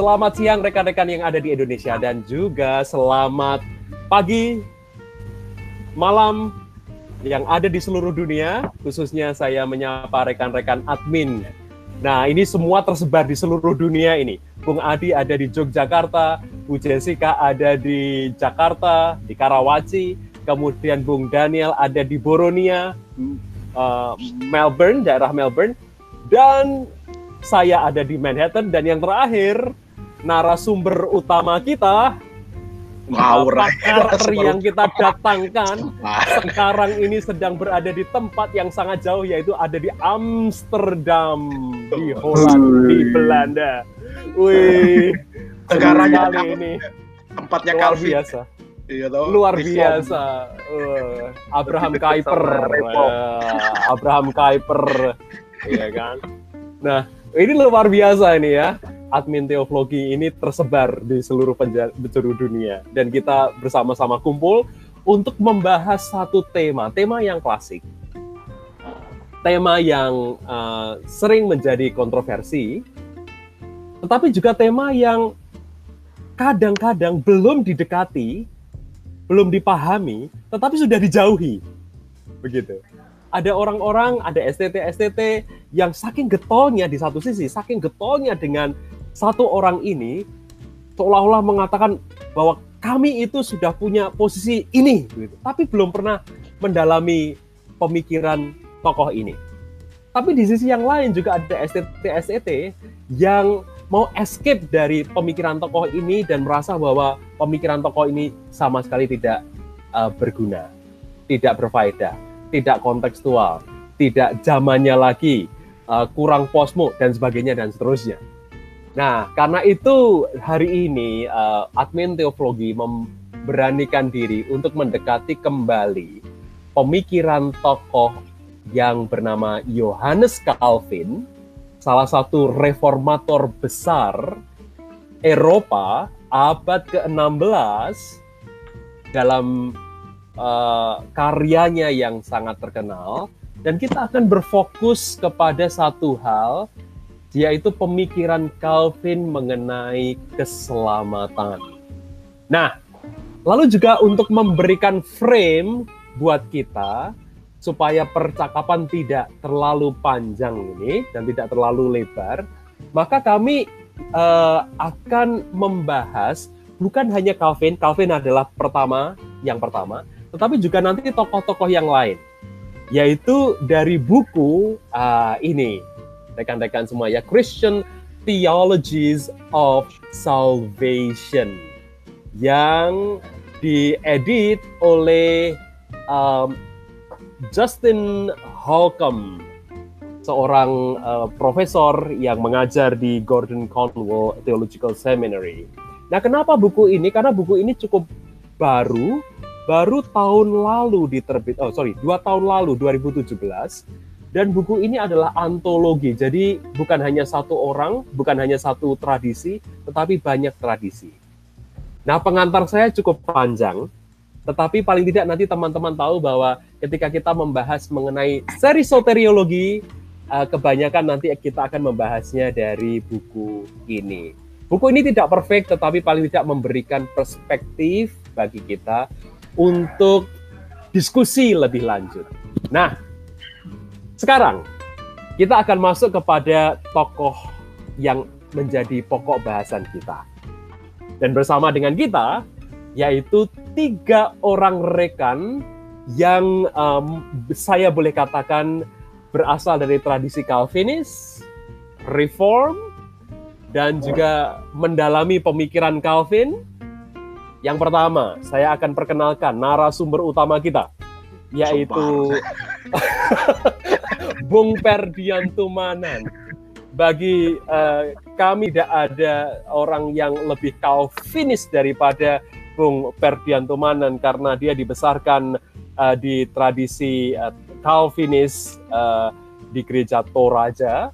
Selamat siang rekan-rekan yang ada di Indonesia dan juga selamat pagi, malam yang ada di seluruh dunia. Khususnya saya menyapa rekan-rekan admin. Nah, ini semua tersebar di seluruh dunia ini. Bung Adi ada di Yogyakarta, Bu Jessica ada di Jakarta, di Karawaci, kemudian Bung Daniel ada di Boronia, uh, Melbourne, daerah Melbourne, dan saya ada di Manhattan dan yang terakhir narasumber utama kita Wow, pakar yang kita datangkan sekarang ini sedang berada di tempat yang sangat jauh yaitu ada di Amsterdam di Holland di Belanda. Wih, sekarang kali ini tempatnya luar Calvin. biasa. Iya. Luar biasa. Uh, Abraham Kuyper. Uh, Abraham Kuyper. Iya kan? Nah, ini luar biasa ini ya. Admin teologi ini tersebar di seluruh penjuru dunia dan kita bersama-sama kumpul untuk membahas satu tema, tema yang klasik. Tema yang uh, sering menjadi kontroversi, tetapi juga tema yang kadang-kadang belum didekati, belum dipahami, tetapi sudah dijauhi. Begitu. Ada orang-orang, ada STT-STT yang saking getolnya di satu sisi, saking getolnya dengan satu orang ini, seolah-olah mengatakan bahwa kami itu sudah punya posisi ini, gitu. tapi belum pernah mendalami pemikiran tokoh ini. Tapi di sisi yang lain juga ada STT-STT yang mau escape dari pemikiran tokoh ini dan merasa bahwa pemikiran tokoh ini sama sekali tidak uh, berguna, tidak berfaedah, tidak kontekstual, tidak zamannya lagi, uh, kurang posmo dan sebagainya dan seterusnya. Nah, karena itu hari ini uh, admin teologi memberanikan diri untuk mendekati kembali pemikiran tokoh yang bernama Johannes Calvin, salah satu reformator besar Eropa abad ke-16 dalam uh, karyanya yang sangat terkenal. Dan kita akan berfokus kepada satu hal yaitu pemikiran Calvin mengenai keselamatan. Nah, lalu juga untuk memberikan frame buat kita supaya percakapan tidak terlalu panjang ini dan tidak terlalu lebar, maka kami uh, akan membahas bukan hanya Calvin, Calvin adalah pertama, yang pertama, tetapi juga nanti tokoh-tokoh yang lain, yaitu dari buku uh, ini, rekan-rekan semua ya, Christian Theologies of Salvation, yang diedit oleh um, Justin Holcomb, seorang uh, profesor yang mengajar di Gordon Conwell Theological Seminary. Nah, kenapa buku ini? Karena buku ini cukup baru, baru tahun lalu diterbit. Oh, sorry, dua tahun lalu 2017. Dan buku ini adalah antologi, jadi bukan hanya satu orang, bukan hanya satu tradisi, tetapi banyak tradisi. Nah, pengantar saya cukup panjang, tetapi paling tidak nanti teman-teman tahu bahwa ketika kita membahas mengenai seri soteriologi, uh, kebanyakan nanti kita akan membahasnya dari buku ini. Buku ini tidak perfect, tetapi paling tidak memberikan perspektif bagi kita untuk diskusi lebih lanjut. Nah, sekarang kita akan masuk kepada tokoh yang menjadi pokok bahasan kita. Dan bersama dengan kita, yaitu tiga orang rekan yang um, saya boleh katakan berasal dari tradisi Calvinis, Reform, dan juga mendalami pemikiran Calvin. Yang pertama, saya akan perkenalkan narasumber utama kita, yaitu Bung Perdianto Manan. Bagi uh, kami tidak ada orang yang lebih Calvinis daripada Bung Perdianto Manan karena dia dibesarkan uh, di tradisi uh, Calvinis uh, di gereja Toraja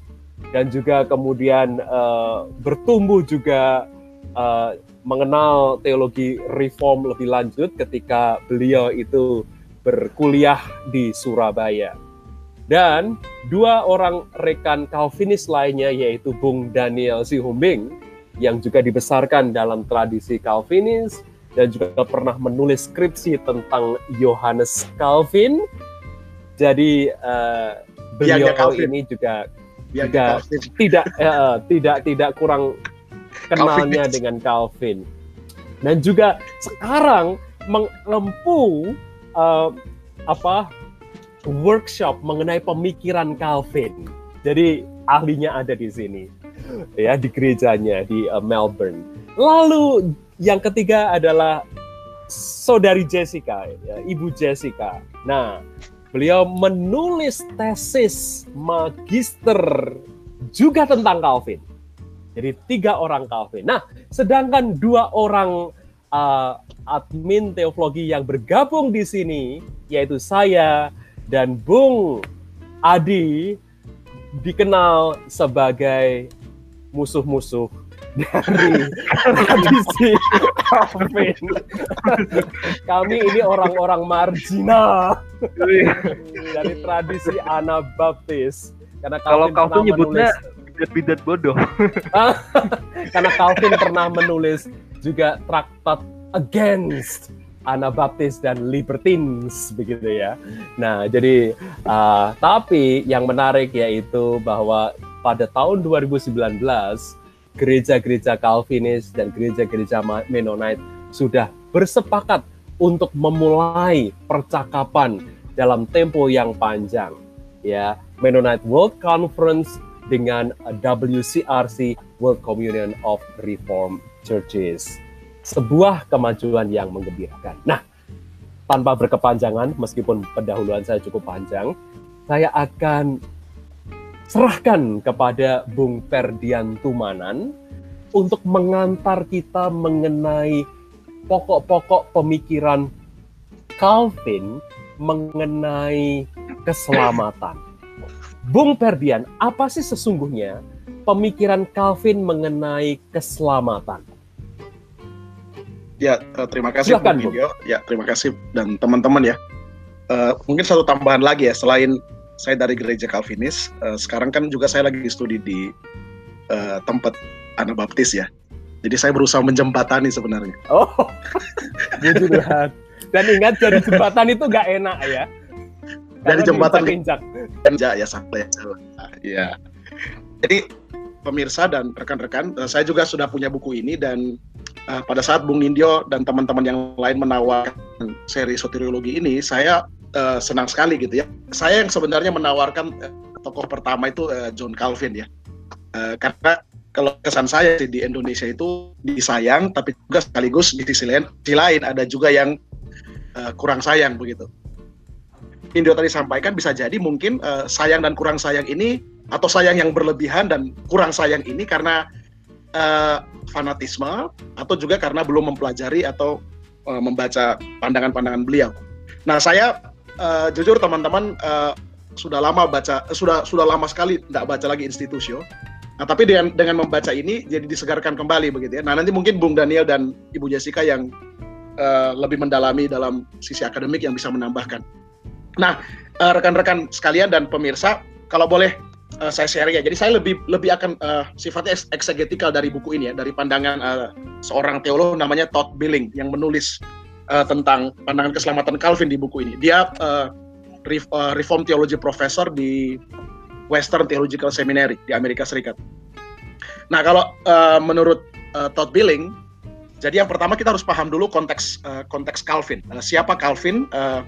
dan juga kemudian uh, bertumbuh juga uh, mengenal teologi reform lebih lanjut ketika beliau itu berkuliah di Surabaya. Dan dua orang rekan Calvinis lainnya yaitu Bung Daniel Sihombing yang juga dibesarkan dalam tradisi Calvinis dan juga pernah menulis skripsi tentang Johannes Calvin. Jadi uh, beliau ini juga juga tidak uh, tidak tidak kurang kenalnya Calvinis. dengan Calvin. Dan juga sekarang mengempu uh, apa workshop mengenai pemikiran Calvin. Jadi ahlinya ada di sini ya di gerejanya di uh, Melbourne. Lalu yang ketiga adalah saudari Jessica, ya, Ibu Jessica. Nah, beliau menulis tesis magister juga tentang Calvin. Jadi tiga orang Calvin. Nah, sedangkan dua orang uh, admin teologi yang bergabung di sini, yaitu saya dan Bung Adi, dikenal sebagai musuh-musuh dari tradisi Calvin. Kami ini orang-orang marginal dari tradisi Anabaptis. Karena Calvin kalau Calvin nyebutnya bidat-bidat bodoh. Karena Calvin pernah menulis juga traktat against Anabaptis dan Libertines begitu ya. Nah, jadi uh, tapi yang menarik yaitu bahwa pada tahun 2019 gereja-gereja Calvinis dan gereja-gereja Mennonite sudah bersepakat untuk memulai percakapan dalam tempo yang panjang ya Mennonite World Conference dengan WCRC World Communion of Reformed Churches sebuah kemajuan yang menggembirakan. Nah, tanpa berkepanjangan, meskipun pendahuluan saya cukup panjang, saya akan serahkan kepada Bung Ferdian Tumanan untuk mengantar kita mengenai pokok-pokok pemikiran Calvin mengenai keselamatan. Bung Ferdian, apa sih sesungguhnya pemikiran Calvin mengenai keselamatan? Ya, uh, terima kasih Silahkan, Bung Ya, terima kasih dan teman-teman ya. Uh, mungkin satu tambahan lagi ya, selain saya dari gereja Calvinis, uh, sekarang kan juga saya lagi studi di uh, tempat Anabaptis ya. Jadi saya berusaha menjembatani sebenarnya. Oh, puji Tuhan. Dan ingat jadi jembatan itu gak enak ya. Dari jembatan injak. Injak ya sampai ya. Jadi pemirsa dan rekan-rekan, saya juga sudah punya buku ini dan uh, pada saat Bung Nindyo dan teman-teman yang lain menawarkan seri soteriologi ini, saya uh, senang sekali gitu ya. Saya yang sebenarnya menawarkan uh, tokoh pertama itu uh, John Calvin ya, uh, karena kalau kesan saya sih di Indonesia itu disayang, tapi juga sekaligus di sisi lain, di lain ada juga yang uh, kurang sayang begitu. Nindyo tadi sampaikan bisa jadi mungkin uh, sayang dan kurang sayang ini atau sayang yang berlebihan dan kurang sayang ini karena uh, fanatisme atau juga karena belum mempelajari atau uh, membaca pandangan-pandangan beliau. Nah, saya uh, jujur teman-teman uh, sudah lama baca sudah sudah lama sekali tidak baca lagi institusio. Nah, tapi dengan dengan membaca ini jadi disegarkan kembali begitu ya. Nah, nanti mungkin Bung Daniel dan Ibu Jessica yang uh, lebih mendalami dalam sisi akademik yang bisa menambahkan. Nah, rekan-rekan sekalian dan pemirsa, kalau boleh uh, saya share ya. Jadi saya lebih lebih akan uh, sifatnya eksegetikal dari buku ini ya, dari pandangan uh, seorang teolog namanya Todd Billing yang menulis uh, tentang pandangan keselamatan Calvin di buku ini. Dia Reform Theology Professor di Western Theological Seminary di Amerika Serikat. Nah kalau uh, menurut uh, Todd Billing, jadi yang pertama kita harus paham dulu konteks uh, konteks Calvin. Uh, siapa Calvin uh,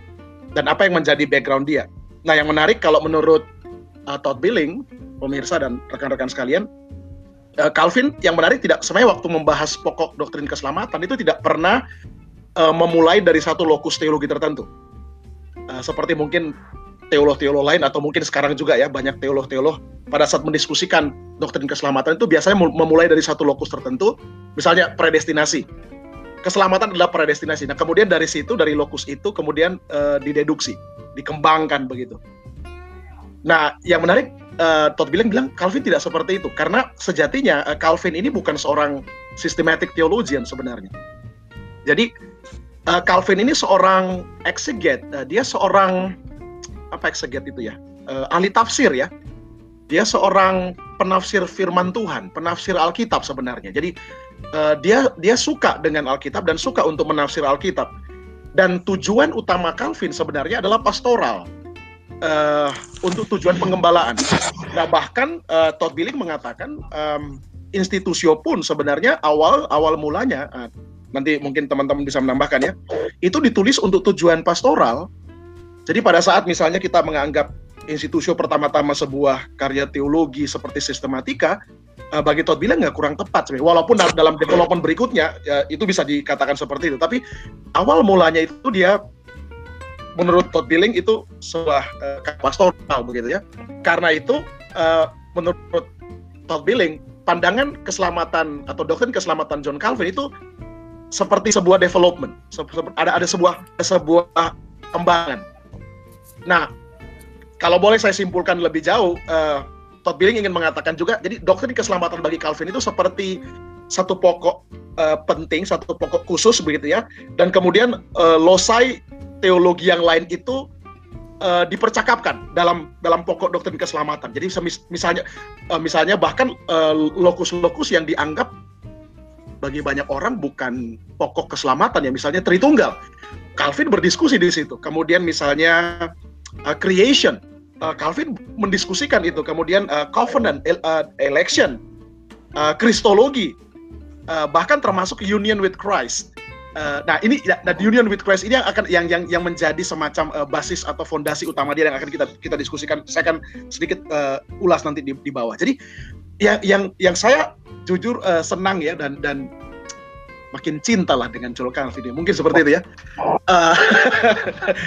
dan apa yang menjadi background dia. Nah yang menarik kalau menurut uh, Todd Billing, pemirsa dan rekan-rekan sekalian, uh, Calvin yang menarik tidak sebenarnya waktu membahas pokok doktrin keselamatan itu tidak pernah uh, memulai dari satu lokus teologi tertentu. Uh, seperti mungkin teolog-teolog lain atau mungkin sekarang juga ya banyak teolog-teolog pada saat mendiskusikan doktrin keselamatan itu biasanya memulai dari satu lokus tertentu, misalnya predestinasi. Keselamatan adalah predestinasi. Nah, kemudian dari situ dari lokus itu kemudian uh, dideduksi, dikembangkan begitu. Nah, yang menarik uh, Todd bilang bilang Calvin tidak seperti itu karena sejatinya uh, Calvin ini bukan seorang systematic theologian sebenarnya. Jadi uh, Calvin ini seorang exeget, uh, dia seorang apa exeget itu ya? Uh, ahli tafsir ya. Dia seorang penafsir firman Tuhan, penafsir Alkitab sebenarnya. Jadi uh, dia dia suka dengan Alkitab dan suka untuk menafsir Alkitab. Dan tujuan utama Calvin sebenarnya adalah pastoral uh, untuk tujuan pengembalaan. Nah bahkan uh, Todd Billing mengatakan um, institusio pun sebenarnya awal awal mulanya uh, nanti mungkin teman-teman bisa menambahkan ya itu ditulis untuk tujuan pastoral. Jadi pada saat misalnya kita menganggap institusio pertama-tama sebuah karya teologi seperti sistematika, uh, bagi Todd bilang nggak kurang tepat sebenarnya. Walaupun dalam development berikutnya ya, itu bisa dikatakan seperti itu, tapi awal mulanya itu dia menurut Todd Billing itu sebuah uh, begitu ya. Karena itu uh, menurut Todd Billing pandangan keselamatan atau doktrin keselamatan John Calvin itu seperti sebuah development, ada ada sebuah sebuah kembangan. Nah, kalau boleh saya simpulkan lebih jauh, uh, Todd Billing ingin mengatakan juga, jadi doktrin keselamatan bagi Calvin itu seperti satu pokok uh, penting, satu pokok khusus begitu ya, dan kemudian uh, losai teologi yang lain itu uh, dipercakapkan dalam dalam pokok doktrin keselamatan. Jadi misalnya uh, misalnya bahkan lokus-lokus uh, yang dianggap bagi banyak orang bukan pokok keselamatan ya, misalnya Tritunggal. Calvin berdiskusi di situ. Kemudian misalnya uh, creation. Uh, Calvin mendiskusikan itu. Kemudian uh, covenant, uh, election, uh, kristologi, uh, bahkan termasuk union with Christ. Uh, nah ini, nah union with Christ ini yang akan yang yang yang menjadi semacam uh, basis atau fondasi utama dia yang akan kita kita diskusikan. Saya akan sedikit uh, ulas nanti di, di bawah. Jadi yang yang yang saya jujur uh, senang ya dan dan makin cinta lah dengan Joel Calvin mungkin seperti itu ya uh,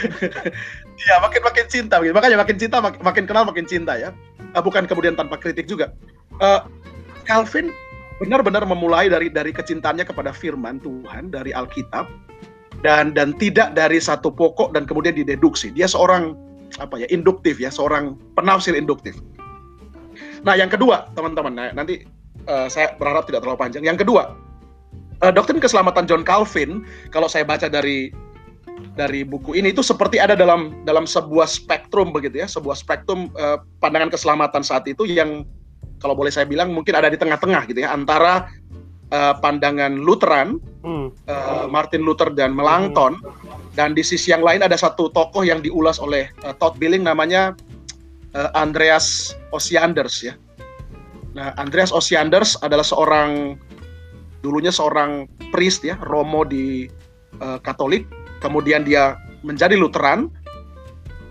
ya makin makin cinta makanya makin cinta makin, makin kenal makin cinta ya. Uh, bukan kemudian tanpa kritik juga. Uh, Calvin benar-benar memulai dari dari kecintaannya kepada firman Tuhan dari Alkitab dan dan tidak dari satu pokok dan kemudian dideduksi. Dia seorang apa ya induktif ya seorang penafsir induktif. Nah yang kedua teman-teman nah, nanti uh, saya berharap tidak terlalu panjang. Yang kedua doktrin keselamatan John Calvin kalau saya baca dari dari buku ini itu seperti ada dalam dalam sebuah spektrum begitu ya sebuah spektrum uh, pandangan keselamatan saat itu yang kalau boleh saya bilang mungkin ada di tengah-tengah gitu ya antara uh, pandangan Lutheran hmm. uh, Martin Luther dan Melanchthon hmm. dan di sisi yang lain ada satu tokoh yang diulas oleh uh, Todd Billing namanya uh, Andreas Osianders ya Nah, Andreas Osianders adalah seorang dulunya seorang priest ya, Romo di uh, Katolik, kemudian dia menjadi Lutheran,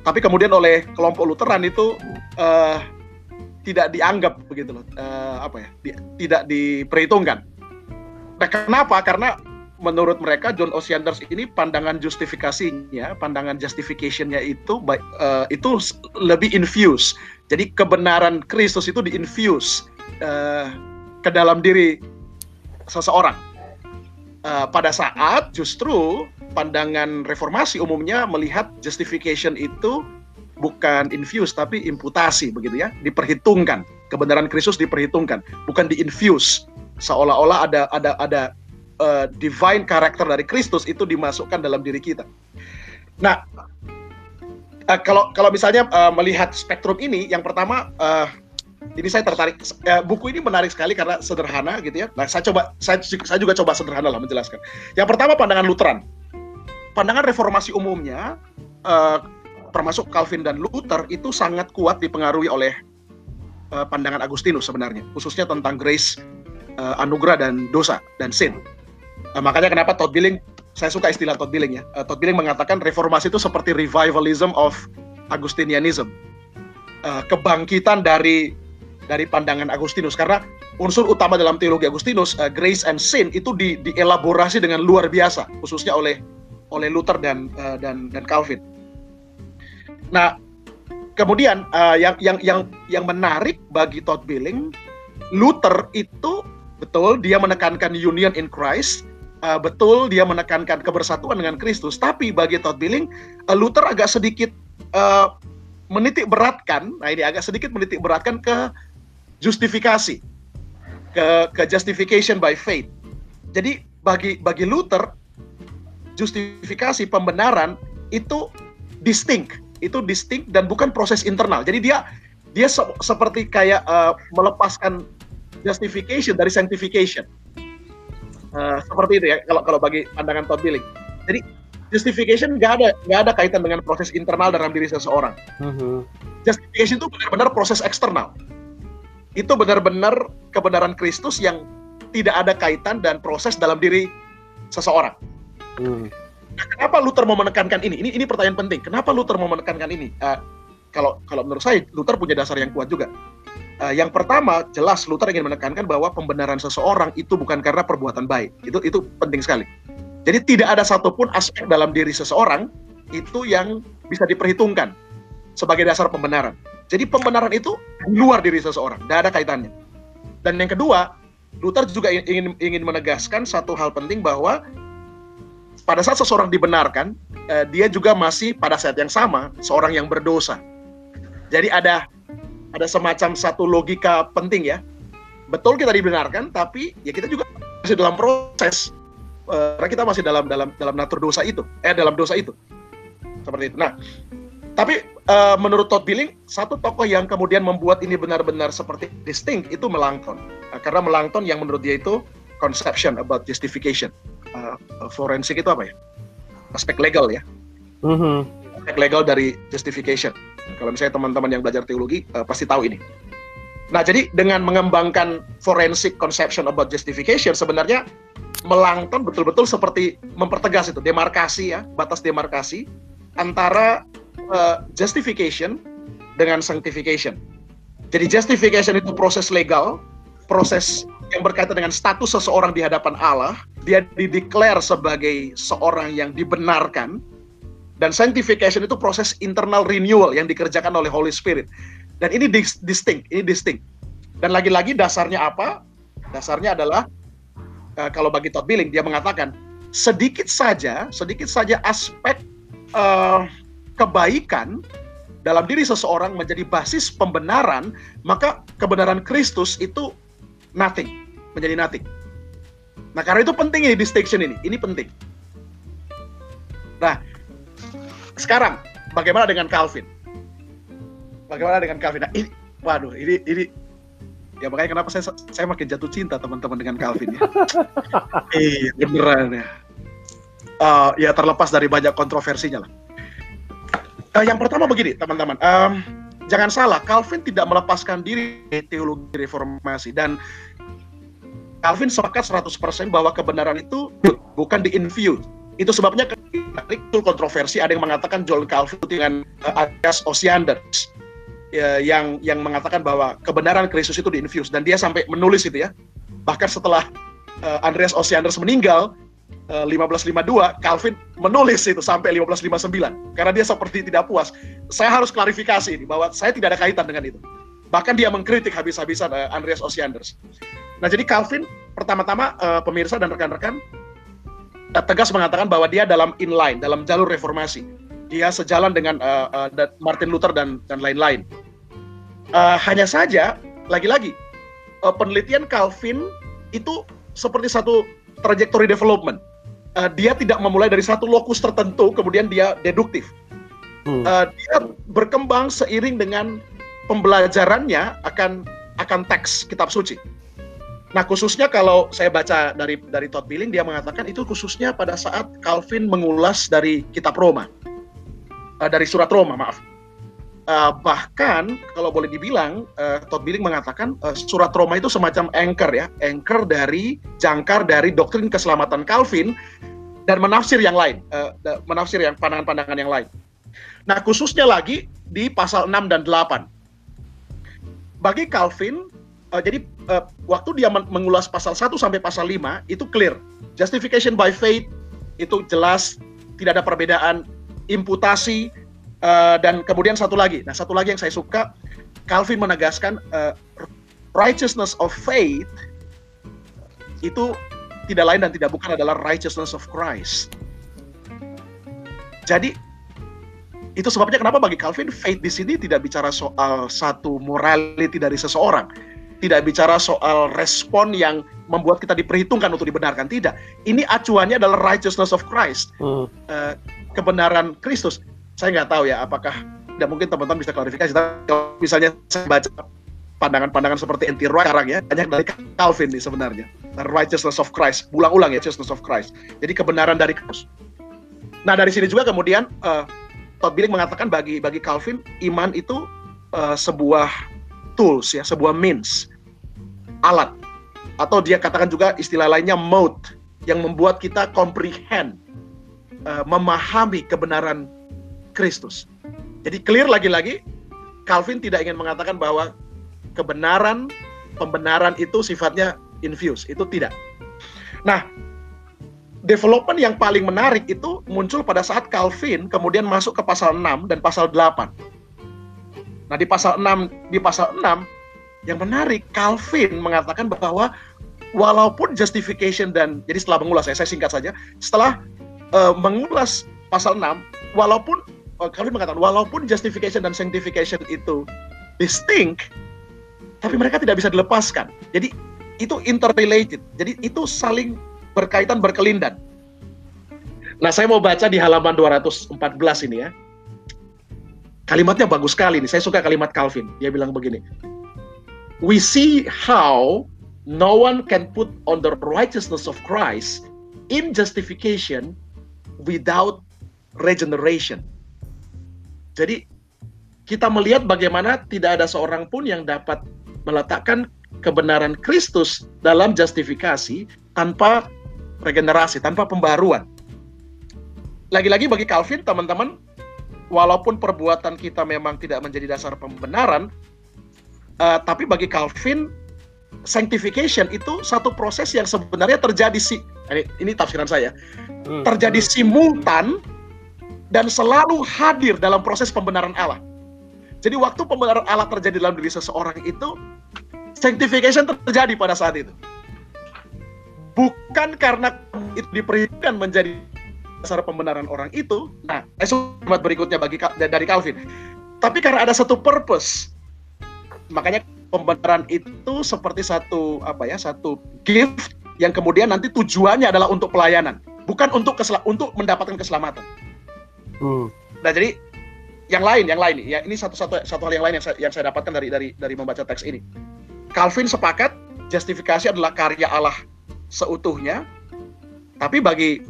tapi kemudian oleh kelompok Lutheran itu uh, tidak dianggap begitu loh, uh, apa ya, di, tidak diperhitungkan. Nah, kenapa? Karena menurut mereka John Osianders ini pandangan justifikasinya, pandangan justificationnya itu uh, itu lebih infuse. Jadi kebenaran Kristus itu diinfuse uh, ke dalam diri seseorang. Uh, pada saat justru pandangan reformasi umumnya melihat justification itu bukan infuse tapi imputasi begitu ya, diperhitungkan. Kebenaran Kristus diperhitungkan, bukan diinfuse. Seolah-olah ada ada ada uh, divine karakter dari Kristus itu dimasukkan dalam diri kita. Nah, uh, kalau kalau misalnya uh, melihat spektrum ini, yang pertama uh, ini saya tertarik buku ini menarik sekali karena sederhana gitu ya. Nah, saya coba saya, saya juga coba sederhana lah menjelaskan. Yang pertama pandangan Lutheran. Pandangan reformasi umumnya uh, termasuk Calvin dan Luther itu sangat kuat dipengaruhi oleh uh, pandangan Agustinus sebenarnya, khususnya tentang grace, uh, anugerah dan dosa dan sin. Uh, makanya kenapa Todd Billing saya suka istilah Todd Billing ya. Uh, Todd Billing mengatakan reformasi itu seperti revivalism of Augustinianism. Uh, kebangkitan dari dari pandangan Agustinus karena unsur utama dalam teologi Agustinus uh, grace and sin itu di, dielaborasi dengan luar biasa khususnya oleh oleh Luther dan uh, dan dan Calvin. Nah, kemudian uh, yang yang yang yang menarik bagi Todd Billing, Luther itu betul dia menekankan union in Christ, uh, betul dia menekankan kebersatuan dengan Kristus, tapi bagi Todd Billing, uh, Luther agak sedikit uh, menitik beratkan, nah ini agak sedikit menitik beratkan ke justifikasi ke ke justification by faith. Jadi bagi bagi Luther justifikasi pembenaran itu distinct, itu distinct dan bukan proses internal. Jadi dia dia se seperti kayak uh, melepaskan justification dari sanctification. Uh, seperti itu ya kalau kalau bagi pandangan Todd Billing. Jadi justification nggak ada nggak ada kaitan dengan proses internal dalam diri seseorang. Uh-huh. Justification itu benar-benar proses eksternal. Itu benar-benar kebenaran Kristus yang tidak ada kaitan dan proses dalam diri seseorang. Uh. Nah, kenapa Luther mau menekankan ini? Ini ini pertanyaan penting. Kenapa Luther mau menekankan ini? Uh, kalau kalau menurut saya Luther punya dasar yang kuat juga. Uh, yang pertama, jelas Luther ingin menekankan bahwa pembenaran seseorang itu bukan karena perbuatan baik. Itu itu penting sekali. Jadi tidak ada satupun aspek dalam diri seseorang itu yang bisa diperhitungkan sebagai dasar pembenaran. Jadi pembenaran itu di luar diri seseorang, tidak ada kaitannya. Dan yang kedua, Luther juga ingin ingin menegaskan satu hal penting bahwa pada saat seseorang dibenarkan, uh, dia juga masih pada saat yang sama seorang yang berdosa. Jadi ada ada semacam satu logika penting ya. Betul kita dibenarkan, tapi ya kita juga masih dalam proses. Karena kita masih dalam dalam dalam natur dosa itu, eh dalam dosa itu. Seperti itu. Nah, tapi uh, menurut Todd Billing, satu tokoh yang kemudian membuat ini benar-benar seperti distinct itu Melanchthon. Uh, karena Melanchthon yang menurut dia itu conception about justification. Uh, forensik itu apa ya? Aspek legal ya. Mm -hmm. Aspek legal dari justification. Kalau misalnya teman-teman yang belajar teologi uh, pasti tahu ini. Nah, jadi dengan mengembangkan forensic conception about justification sebenarnya melangton betul-betul seperti mempertegas itu demarkasi ya, batas demarkasi antara uh, justification dengan sanctification. Jadi justification itu proses legal, proses yang berkaitan dengan status seseorang di hadapan Allah, dia dideklar sebagai seorang yang dibenarkan dan sanctification itu proses internal renewal yang dikerjakan oleh Holy Spirit. Dan ini distinct, ini distinct. Dan lagi-lagi dasarnya apa? Dasarnya adalah uh, kalau bagi Todd Billing dia mengatakan sedikit saja, sedikit saja aspek uh, kebaikan dalam diri seseorang menjadi basis pembenaran, maka kebenaran Kristus itu nothing, menjadi nothing. Nah, karena itu penting ini distinction ini, ini penting. Nah, sekarang bagaimana dengan Calvin? Bagaimana dengan Calvin? Nah, ini, waduh, ini ini ya makanya kenapa saya saya makin jatuh cinta teman-teman dengan Calvin ya. iya, beneran ya. Uh, ya terlepas dari banyak kontroversinya lah. Uh, yang pertama begini, teman-teman. Um, jangan salah, Calvin tidak melepaskan diri teologi reformasi dan Calvin sepakat 100% bahwa kebenaran itu bukan di-infuse itu sebabnya itu kontroversi ada yang mengatakan John Calvin dengan uh, Andreas Osiander ya, yang yang mengatakan bahwa kebenaran Kristus itu diinfuse dan dia sampai menulis itu ya. Bahkan setelah uh, Andreas Osiander meninggal uh, 1552 Calvin menulis itu sampai 1559 karena dia seperti tidak puas. Saya harus klarifikasi ini bahwa saya tidak ada kaitan dengan itu. Bahkan dia mengkritik habis-habisan uh, Andreas Osianders. Nah, jadi Calvin pertama-tama uh, pemirsa dan rekan-rekan Eh, tegas mengatakan bahwa dia dalam inline, dalam jalur reformasi. Dia sejalan dengan uh, uh, Martin Luther dan dan lain-lain. Uh, hanya saja, lagi-lagi uh, penelitian Calvin itu seperti satu trajectory development. Uh, dia tidak memulai dari satu lokus tertentu, kemudian dia deduktif. Hmm. Uh, dia berkembang seiring dengan pembelajarannya akan akan teks kitab suci. Nah, khususnya kalau saya baca dari dari Todd Billing dia mengatakan itu khususnya pada saat Calvin mengulas dari kitab Roma. Uh, dari surat Roma, maaf. Uh, bahkan kalau boleh dibilang uh, Todd Billing mengatakan uh, surat Roma itu semacam anchor ya, anchor dari jangkar dari doktrin keselamatan Calvin dan menafsir yang lain, uh, menafsir yang pandangan-pandangan yang lain. Nah, khususnya lagi di pasal 6 dan 8. Bagi Calvin, uh, jadi uh, waktu dia mengulas pasal 1 sampai pasal 5 itu clear. Justification by faith itu jelas tidak ada perbedaan imputasi uh, dan kemudian satu lagi. Nah, satu lagi yang saya suka Calvin menegaskan uh, righteousness of faith itu tidak lain dan tidak bukan adalah righteousness of Christ. Jadi itu sebabnya kenapa bagi Calvin faith di sini tidak bicara soal satu morality dari seseorang, tidak bicara soal respon yang membuat kita diperhitungkan untuk dibenarkan tidak ini acuannya adalah righteousness of Christ hmm. uh, kebenaran Kristus saya nggak tahu ya apakah dan mungkin teman-teman bisa klarifikasi. Tapi kalau misalnya saya baca pandangan-pandangan seperti anti right sekarang ya, banyak dari Calvin nih sebenarnya. The righteousness of Christ, ulang-ulang ya, righteousness of Christ. Jadi kebenaran dari Kristus. Nah dari sini juga kemudian uh, Todd Billing mengatakan bagi bagi Calvin iman itu uh, sebuah tools ya, sebuah means, alat atau dia katakan juga istilah lainnya mode yang membuat kita comprehend, uh, memahami kebenaran Kristus. Jadi clear lagi-lagi, Calvin tidak ingin mengatakan bahwa kebenaran, pembenaran itu sifatnya infuse, itu tidak. Nah, development yang paling menarik itu muncul pada saat Calvin kemudian masuk ke pasal 6 dan pasal 8. Nah, di pasal 6 di pasal 6 yang menarik Calvin mengatakan bahwa walaupun justification dan jadi setelah mengulas ya, saya singkat saja, setelah uh, mengulas pasal 6, walaupun uh, kami mengatakan walaupun justification dan sanctification itu distinct, tapi mereka tidak bisa dilepaskan. Jadi itu interrelated. Jadi itu saling berkaitan berkelindan. Nah, saya mau baca di halaman 214 ini ya. Kalimatnya bagus sekali nih. Saya suka kalimat Calvin. Dia bilang begini. We see how no one can put on the righteousness of Christ in justification without regeneration. Jadi kita melihat bagaimana tidak ada seorang pun yang dapat meletakkan kebenaran Kristus dalam justifikasi tanpa regenerasi, tanpa pembaruan. Lagi-lagi bagi Calvin, teman-teman, walaupun perbuatan kita memang tidak menjadi dasar pembenaran, uh, tapi bagi Calvin sanctification itu satu proses yang sebenarnya terjadi si ini, ini tafsiran saya hmm. terjadi simultan dan selalu hadir dalam proses pembenaran Allah. Jadi waktu pembenaran Allah terjadi dalam diri seseorang itu sanctification terjadi pada saat itu. Bukan karena itu diperhitungkan menjadi dasar pembenaran orang itu. Nah, kalimat berikutnya bagi dari Calvin. Tapi karena ada satu purpose. Makanya pembenaran itu seperti satu apa ya satu gift yang kemudian nanti tujuannya adalah untuk pelayanan bukan untuk kesel untuk mendapatkan keselamatan. Hmm. Nah jadi yang lain yang lain ya ini satu satu satu hal yang lain yang saya, yang saya dapatkan dari dari dari membaca teks ini. Calvin sepakat justifikasi adalah karya Allah seutuhnya, tapi bagi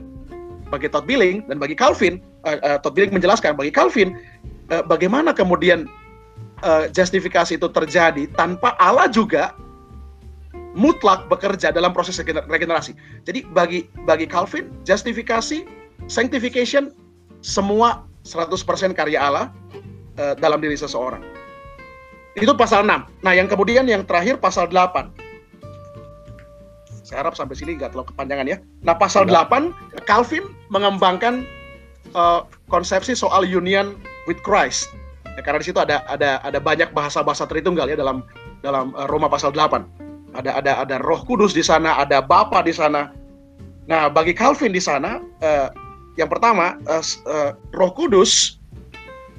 bagi Todd Billing dan bagi Calvin, uh, uh, Todd Billing menjelaskan bagi Calvin uh, bagaimana kemudian uh, justifikasi itu terjadi tanpa Allah juga mutlak bekerja dalam proses regenerasi. Jadi bagi bagi Calvin, justifikasi, sanctification semua 100% karya Allah uh, dalam diri seseorang. Itu pasal 6. Nah, yang kemudian yang terakhir pasal 8. Saya harap sampai sini nggak terlalu kepanjangan ya. Nah, pasal Enggak. 8 Calvin mengembangkan uh, konsepsi soal union with Christ Ya, karena di situ ada ada ada banyak bahasa-bahasa Tritunggal ya dalam dalam uh, Roma pasal 8. Ada ada ada Roh Kudus di sana, ada Bapa di sana. Nah, bagi Calvin di sana uh, yang pertama uh, uh, Roh Kudus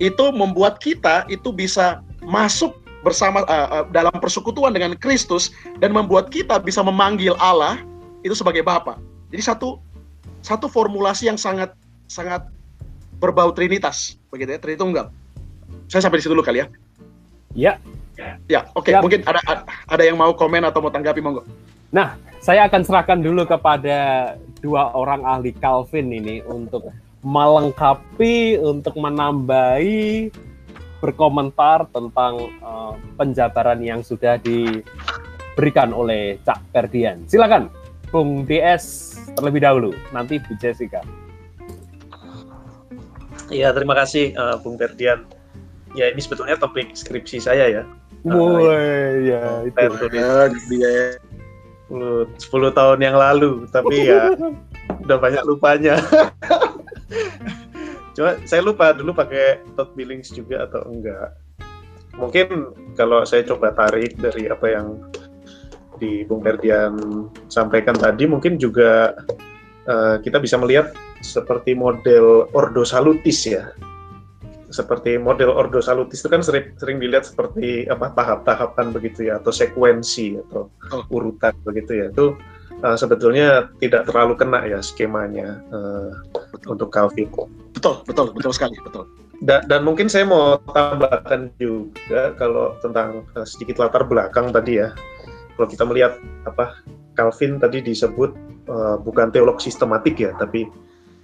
itu membuat kita itu bisa masuk bersama uh, uh, dalam persekutuan dengan Kristus dan membuat kita bisa memanggil Allah itu sebagai Bapa. Jadi satu satu formulasi yang sangat sangat berbau trinitas begitu ya, Tritunggal saya sampai di situ dulu kali ya. Ya. Ya, oke. Okay. Mungkin ada ada yang mau komen atau mau tanggapi monggo. Nah, saya akan serahkan dulu kepada dua orang ahli Calvin ini untuk melengkapi, untuk menambahi, berkomentar tentang uh, penjabaran yang sudah diberikan oleh Cak Ferdian. Silakan, Bung DS terlebih dahulu, nanti Bu Jessica. Iya, terima kasih uh, Bung Ferdian ya ini sebetulnya topik skripsi saya ya. Woi, uh, ya itu. Dia 10, 10 tahun yang lalu, tapi ya udah banyak lupanya. Cuma saya lupa dulu pakai Todd Billings juga atau enggak. Mungkin kalau saya coba tarik dari apa yang di Bung Ferdian sampaikan tadi, mungkin juga uh, kita bisa melihat seperti model Ordo Salutis ya seperti model Ordo Salutis itu kan sering, sering dilihat seperti apa tahap-tahapan begitu ya atau sekuensi atau oh. urutan begitu ya itu uh, sebetulnya tidak terlalu kena ya skemanya uh, untuk Calvin. Betul, betul, betul sekali, betul. dan, dan mungkin saya mau tambahkan juga kalau tentang uh, sedikit latar belakang tadi ya. Kalau kita melihat apa Calvin tadi disebut uh, bukan teolog sistematik ya, tapi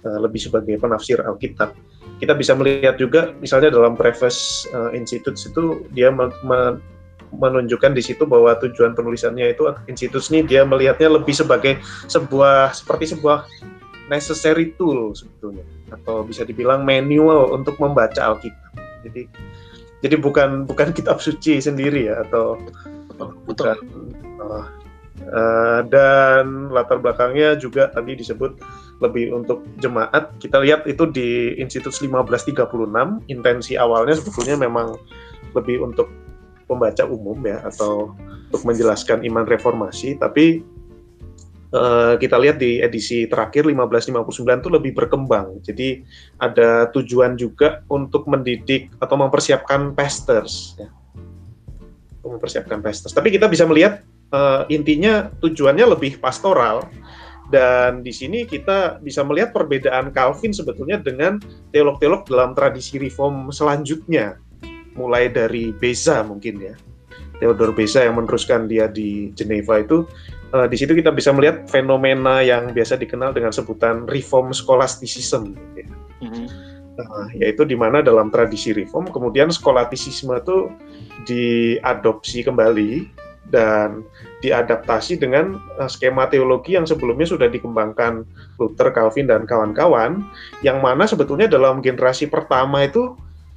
uh, lebih sebagai penafsir Alkitab. Kita bisa melihat juga misalnya dalam Preface uh, Institute itu dia me me menunjukkan di situ bahwa tujuan penulisannya itu institut ini dia melihatnya lebih sebagai sebuah seperti sebuah necessary tool sebetulnya atau bisa dibilang manual untuk membaca Alkitab. Jadi jadi bukan bukan kitab suci sendiri ya atau bukan uh, uh, dan latar belakangnya juga tadi disebut lebih untuk jemaat. Kita lihat itu di Institut 1536 intensi awalnya sebetulnya memang lebih untuk pembaca umum ya atau untuk menjelaskan iman reformasi tapi uh, kita lihat di edisi terakhir 1559 itu lebih berkembang. Jadi ada tujuan juga untuk mendidik atau mempersiapkan pastors ya. Mempersiapkan pastors. Tapi kita bisa melihat uh, intinya tujuannya lebih pastoral. Dan di sini kita bisa melihat perbedaan Calvin sebetulnya dengan teolog-teolog dalam tradisi reform selanjutnya mulai dari Beza mungkin ya Theodor Beza yang meneruskan dia di Geneva itu uh, di situ kita bisa melihat fenomena yang biasa dikenal dengan sebutan reform scholasticism gitu ya. Mm-hmm. Uh, yaitu di mana dalam tradisi reform kemudian skolatisisme itu diadopsi kembali dan diadaptasi dengan uh, skema teologi yang sebelumnya sudah dikembangkan Luther, Calvin dan kawan-kawan yang mana sebetulnya dalam generasi pertama itu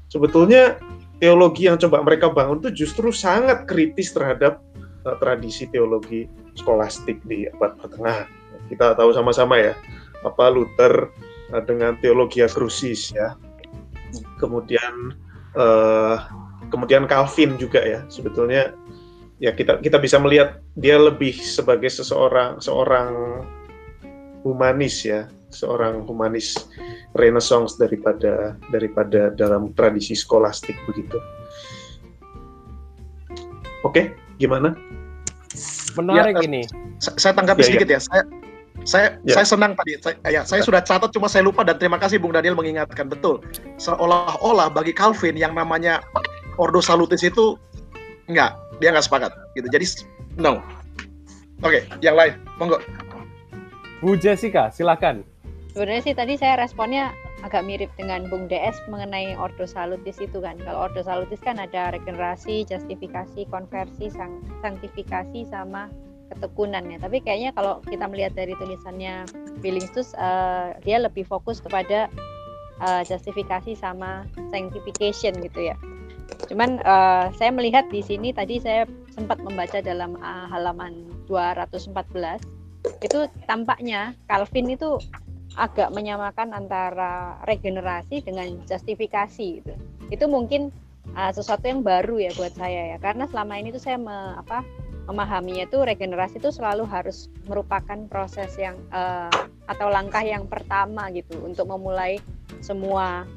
sebetulnya teologi yang coba mereka bangun itu justru sangat kritis terhadap uh, tradisi teologi skolastik di abad pertengahan. Kita tahu sama-sama ya, apa Luther uh, dengan teologi krusis ya. Kemudian uh, kemudian Calvin juga ya, sebetulnya ya kita kita bisa melihat dia lebih sebagai seseorang seorang humanis ya, seorang humanis Renaissance daripada daripada dalam tradisi skolastik begitu. Oke, gimana? Menarik ya, ini. Saya, saya tanggapi ya, sedikit ya. ya. Saya saya ya. saya senang tadi. Saya, ya, saya sudah catat cuma saya lupa dan terima kasih Bung Daniel mengingatkan betul. Seolah-olah bagi Calvin yang namanya Ordo Salutis itu enggak, dia nggak sepakat gitu. Jadi no. Oke, yang lain, monggo. Bu Jessica, silakan. Sebenarnya sih tadi saya responnya agak mirip dengan Bung DS mengenai Ordo Salutis itu kan. Kalau Ordo Salutis kan ada regenerasi, justifikasi, konversi, sang, sanktifikasi sama ketekunan ya. Tapi kayaknya kalau kita melihat dari tulisannya Billingstus uh, dia lebih fokus kepada uh, justifikasi sama sanctification gitu ya. Cuman uh, saya melihat di sini tadi saya sempat membaca dalam uh, halaman 214 itu tampaknya Calvin itu agak menyamakan antara regenerasi dengan justifikasi itu. Itu mungkin uh, sesuatu yang baru ya buat saya ya karena selama ini tuh saya me, apa memahaminya itu regenerasi itu selalu harus merupakan proses yang uh, atau langkah yang pertama gitu untuk memulai semua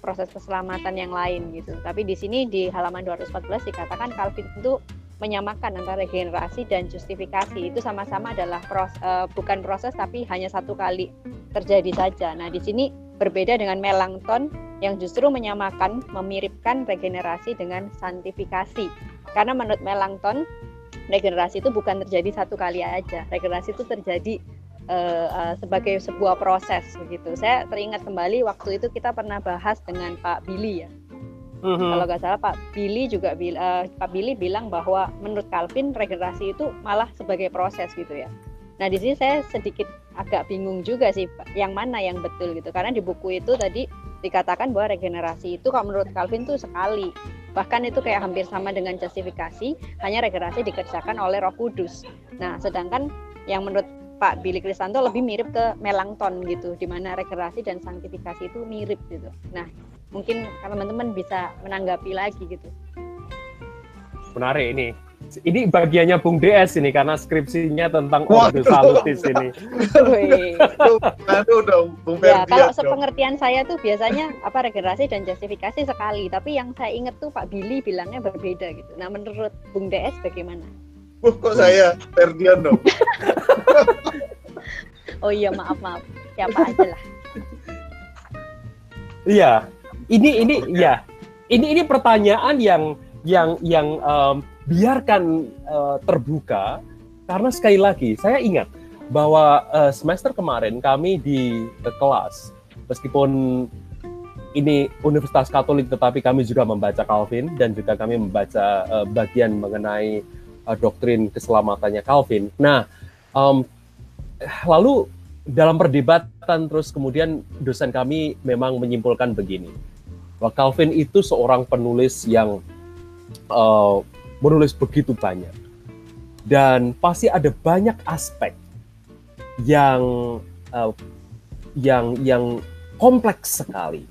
proses keselamatan yang lain gitu. Tapi di sini di halaman 214 dikatakan Calvin itu menyamakan antara regenerasi dan justifikasi itu sama-sama adalah pros, uh, bukan proses tapi hanya satu kali terjadi saja. Nah, di sini berbeda dengan Melanchthon yang justru menyamakan, memiripkan regenerasi dengan santifikasi. Karena menurut Melanchthon, regenerasi itu bukan terjadi satu kali aja. Regenerasi itu terjadi uh, uh, sebagai sebuah proses begitu. Saya teringat kembali waktu itu kita pernah bahas dengan Pak Billy ya Mm-hmm. Kalau nggak salah Pak Billy juga uh, Pak Billy bilang bahwa menurut Calvin regenerasi itu malah sebagai proses gitu ya. Nah di sini saya sedikit agak bingung juga sih yang mana yang betul gitu karena di buku itu tadi dikatakan bahwa regenerasi itu kalau menurut Calvin tuh sekali bahkan itu kayak hampir sama dengan justifikasi hanya regenerasi dikerjakan oleh Roh Kudus. Nah sedangkan yang menurut Pak Billy Kristanto lebih mirip ke Melanchthon gitu di mana regenerasi dan sanktifikasi itu mirip gitu. Nah mungkin teman-teman bisa menanggapi lagi gitu. Menarik ini. Ini bagiannya Bung DS ini karena skripsinya tentang Ordo Salutis ini. Aduh dong, Bung Ya, kalau sepengertian saya tuh biasanya apa regenerasi dan justifikasi sekali, tapi yang saya ingat tuh Pak Billy bilangnya berbeda gitu. Nah, menurut Bung DS bagaimana? Uh, kok saya Ferdian dong? oh iya, maaf maaf. Siapa aja lah. Iya, ini ini ya ini ini pertanyaan yang yang yang um, biarkan uh, terbuka. Karena sekali lagi saya ingat bahwa uh, semester kemarin kami di uh, kelas meskipun ini Universitas Katolik tetapi kami juga membaca Calvin dan juga kami membaca uh, bagian mengenai uh, doktrin keselamatannya Calvin. Nah, um, lalu dalam perdebatan terus kemudian dosen kami memang menyimpulkan begini bahwa Calvin itu seorang penulis yang uh, menulis begitu banyak dan pasti ada banyak aspek yang uh, yang yang kompleks sekali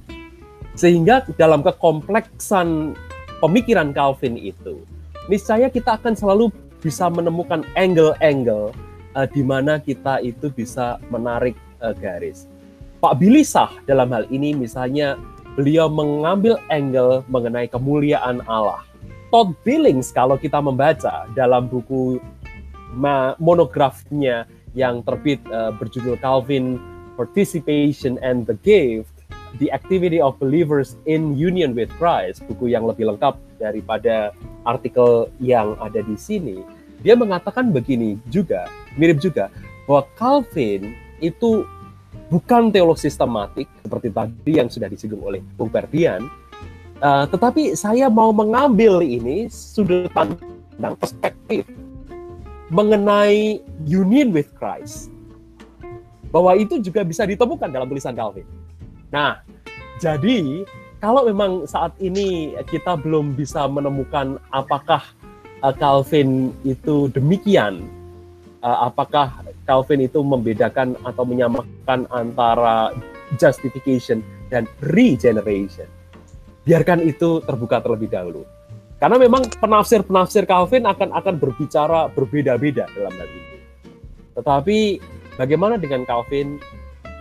sehingga dalam kekompleksan pemikiran Calvin itu, niscaya kita akan selalu bisa menemukan angle-angle uh, di mana kita itu bisa menarik uh, garis. Pak Bilisah dalam hal ini misalnya beliau mengambil angle mengenai kemuliaan Allah. Todd Billings kalau kita membaca dalam buku monografnya yang terbit uh, berjudul Calvin Participation and the Gift The Activity of Believers in Union with Christ, buku yang lebih lengkap daripada artikel yang ada di sini, dia mengatakan begini juga, mirip juga, bahwa Calvin itu bukan teolog sistematik seperti tadi yang sudah disinggung oleh Bung Ferdian, uh, tetapi saya mau mengambil ini sudut pandang perspektif mengenai union with Christ, bahwa itu juga bisa ditemukan dalam tulisan Calvin. Nah, jadi kalau memang saat ini kita belum bisa menemukan apakah uh, Calvin itu demikian, uh, apakah Calvin itu membedakan atau menyamakan antara justification dan regeneration. Biarkan itu terbuka terlebih dahulu. Karena memang penafsir-penafsir Calvin akan akan berbicara berbeda-beda dalam hal ini. Tetapi bagaimana dengan Calvin?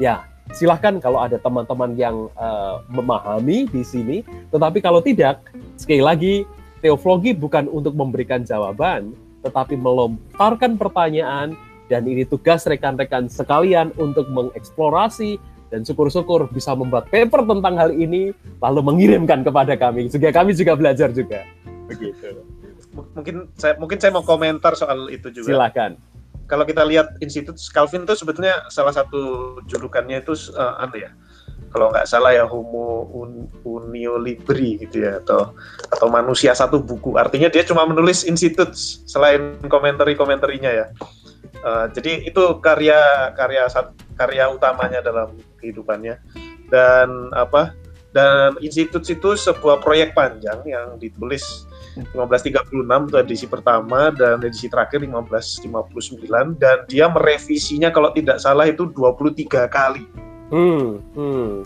Ya, silahkan kalau ada teman-teman yang uh, memahami di sini. Tetapi kalau tidak, sekali lagi, teoflogi bukan untuk memberikan jawaban, tetapi melontarkan pertanyaan, dan ini tugas rekan-rekan sekalian untuk mengeksplorasi dan syukur-syukur bisa membuat paper tentang hal ini, lalu mengirimkan kepada kami, sehingga kami juga belajar juga. Begitu. Mungkin saya mungkin saya mau komentar soal itu juga. Silakan kalau kita lihat institut Calvin itu sebetulnya salah satu julukannya itu uh, apa ya? Kalau nggak salah ya Homo un, Unio Libri gitu ya atau atau manusia satu buku. Artinya dia cuma menulis institut selain komentari-komentarinya ya. Uh, jadi itu karya karya karya utamanya dalam kehidupannya dan apa dan institut itu sebuah proyek panjang yang ditulis 1536 itu edisi pertama dan edisi terakhir 1559 dan dia merevisinya kalau tidak salah itu 23 kali. Hmm, hmm.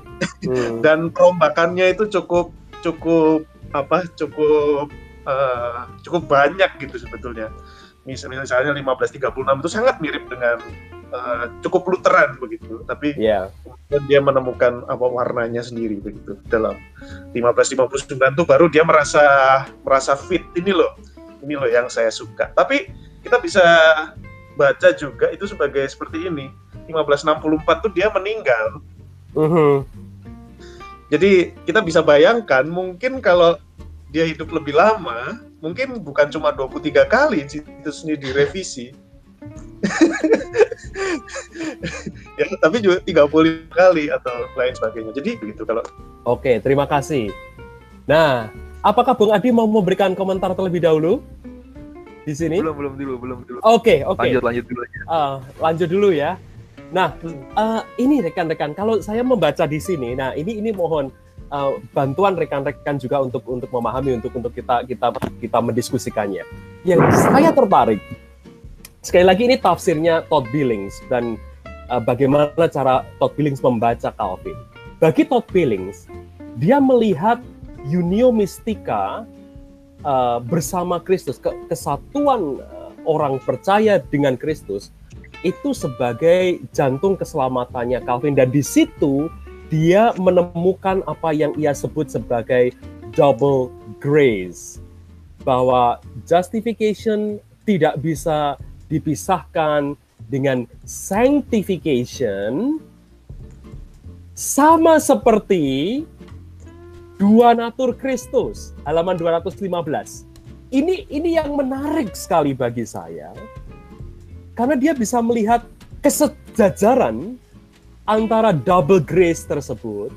Dan perombakannya itu cukup cukup apa cukup uh, cukup banyak gitu sebetulnya. Misalnya 1536 itu sangat mirip dengan uh, cukup Lutheran begitu, tapi yeah. dia menemukan apa warnanya sendiri begitu dalam 1559 itu baru dia merasa merasa fit ini loh, ini loh yang saya suka. Tapi kita bisa baca juga itu sebagai seperti ini. 1564 tuh dia meninggal. Uh -huh. Jadi kita bisa bayangkan mungkin kalau dia hidup lebih lama, mungkin bukan cuma 23 kali itu sendiri direvisi, ya, tapi juga 30 kali atau lain sebagainya. Jadi begitu kalau Oke, terima kasih. Nah, apakah Bung Adi mau memberikan komentar terlebih dahulu di sini? Belum, belum dulu, belum dulu. Oke, oke. Lanjut, lanjut dulu aja. Uh, lanjut dulu ya. Nah, uh, ini rekan-rekan, kalau saya membaca di sini, nah ini ini mohon uh, bantuan rekan-rekan juga untuk untuk memahami, untuk untuk kita kita kita mendiskusikannya. Yang saya tertarik sekali lagi ini tafsirnya Todd Billings dan uh, bagaimana cara Todd Billings membaca Calvin. Bagi Todd Billings, dia melihat unio mistika uh, bersama Kristus, ke kesatuan uh, orang percaya dengan Kristus itu sebagai jantung keselamatannya Calvin dan di situ dia menemukan apa yang ia sebut sebagai double grace bahwa justification tidak bisa dipisahkan dengan sanctification sama seperti dua natur Kristus, halaman 215. Ini ini yang menarik sekali bagi saya. Karena dia bisa melihat kesejajaran antara double grace tersebut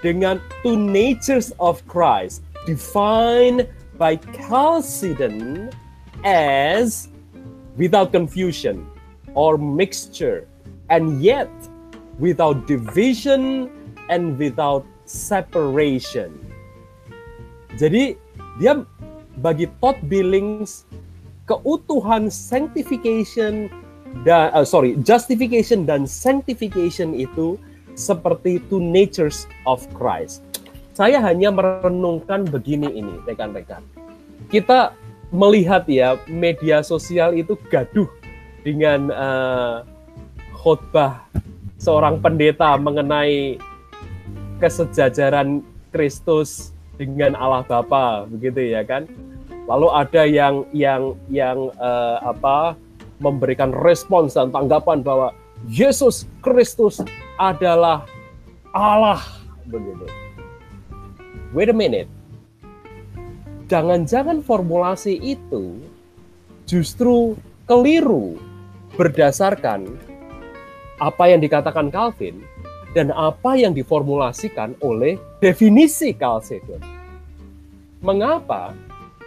dengan two natures of Christ defined by Chalcedon as without confusion or mixture and yet without division and without separation. Jadi dia bagi Todd Billings keutuhan sanctification dan uh, sorry justification dan sanctification itu seperti two natures of Christ. Saya hanya merenungkan begini ini rekan-rekan. Kita melihat ya media sosial itu gaduh dengan uh, khotbah seorang pendeta mengenai kesejajaran Kristus dengan Allah Bapa begitu ya kan lalu ada yang yang yang uh, apa memberikan respons dan tanggapan bahwa Yesus Kristus adalah Allah begitu wait a minute jangan-jangan formulasi itu justru keliru berdasarkan apa yang dikatakan Calvin dan apa yang diformulasikan oleh definisi Chalcedon. Mengapa?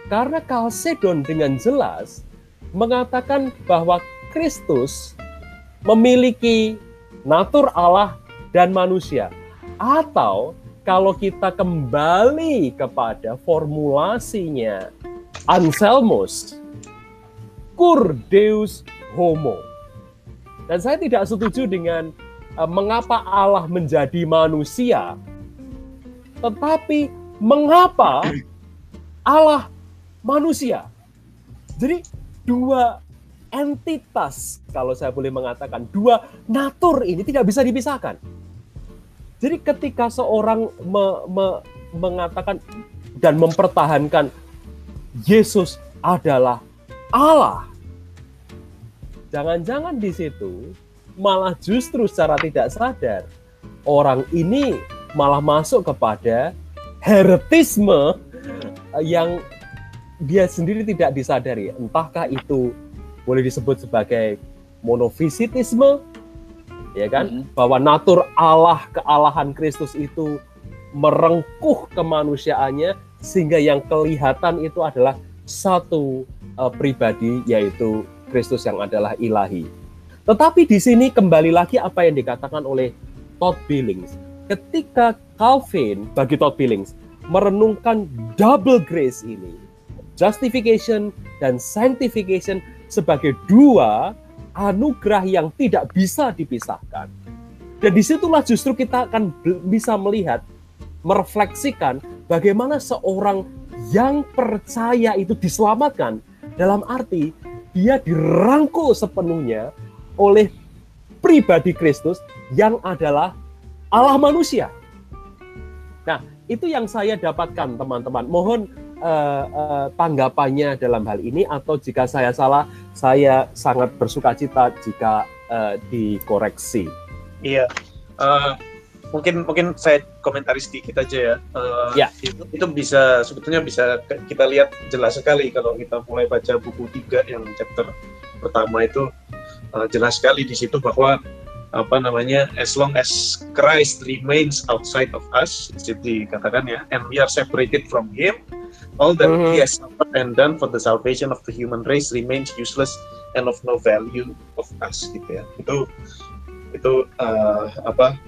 Karena Chalcedon dengan jelas mengatakan bahwa Kristus memiliki natur Allah dan manusia. Atau kalau kita kembali kepada formulasinya Anselmus, cur deus homo. Dan saya tidak setuju dengan uh, mengapa Allah menjadi manusia, tetapi mengapa Allah manusia. Jadi dua entitas, kalau saya boleh mengatakan, dua natur ini tidak bisa dipisahkan. Jadi ketika seorang me, me, mengatakan dan mempertahankan Yesus adalah Allah, jangan-jangan di situ malah justru secara tidak sadar orang ini malah masuk kepada heretisme yang dia sendiri tidak disadari. Entahkah itu boleh disebut sebagai monofisitisme, ya kan? Mm -hmm. Bahwa natur Allah kealahan Kristus itu merengkuh kemanusiaannya sehingga yang kelihatan itu adalah satu uh, pribadi yaitu Kristus yang adalah ilahi. Tetapi di sini kembali lagi apa yang dikatakan oleh Todd Billings. Ketika Calvin bagi Todd Billings merenungkan double grace ini, justification dan sanctification sebagai dua anugerah yang tidak bisa dipisahkan. Dan di situlah justru kita akan bisa melihat, merefleksikan bagaimana seorang yang percaya itu diselamatkan dalam arti dia dirangkul sepenuhnya oleh pribadi Kristus yang adalah Allah manusia. Nah, itu yang saya dapatkan teman-teman. Mohon uh, uh, tanggapannya dalam hal ini atau jika saya salah, saya sangat bersuka cita jika uh, dikoreksi. Iya. Uh, mungkin mungkin saya komentari sedikit aja ya. Uh, ya. Itu, itu bisa sebetulnya bisa kita lihat jelas sekali kalau kita mulai baca buku tiga yang chapter pertama itu uh, jelas sekali di situ bahwa apa namanya as long as Christ remains outside of us itu dikatakan ya and we are separated from him all that mm -hmm. he has suffered and done for the salvation of the human race remains useless and of no value of us gitu ya. Itu itu uh, apa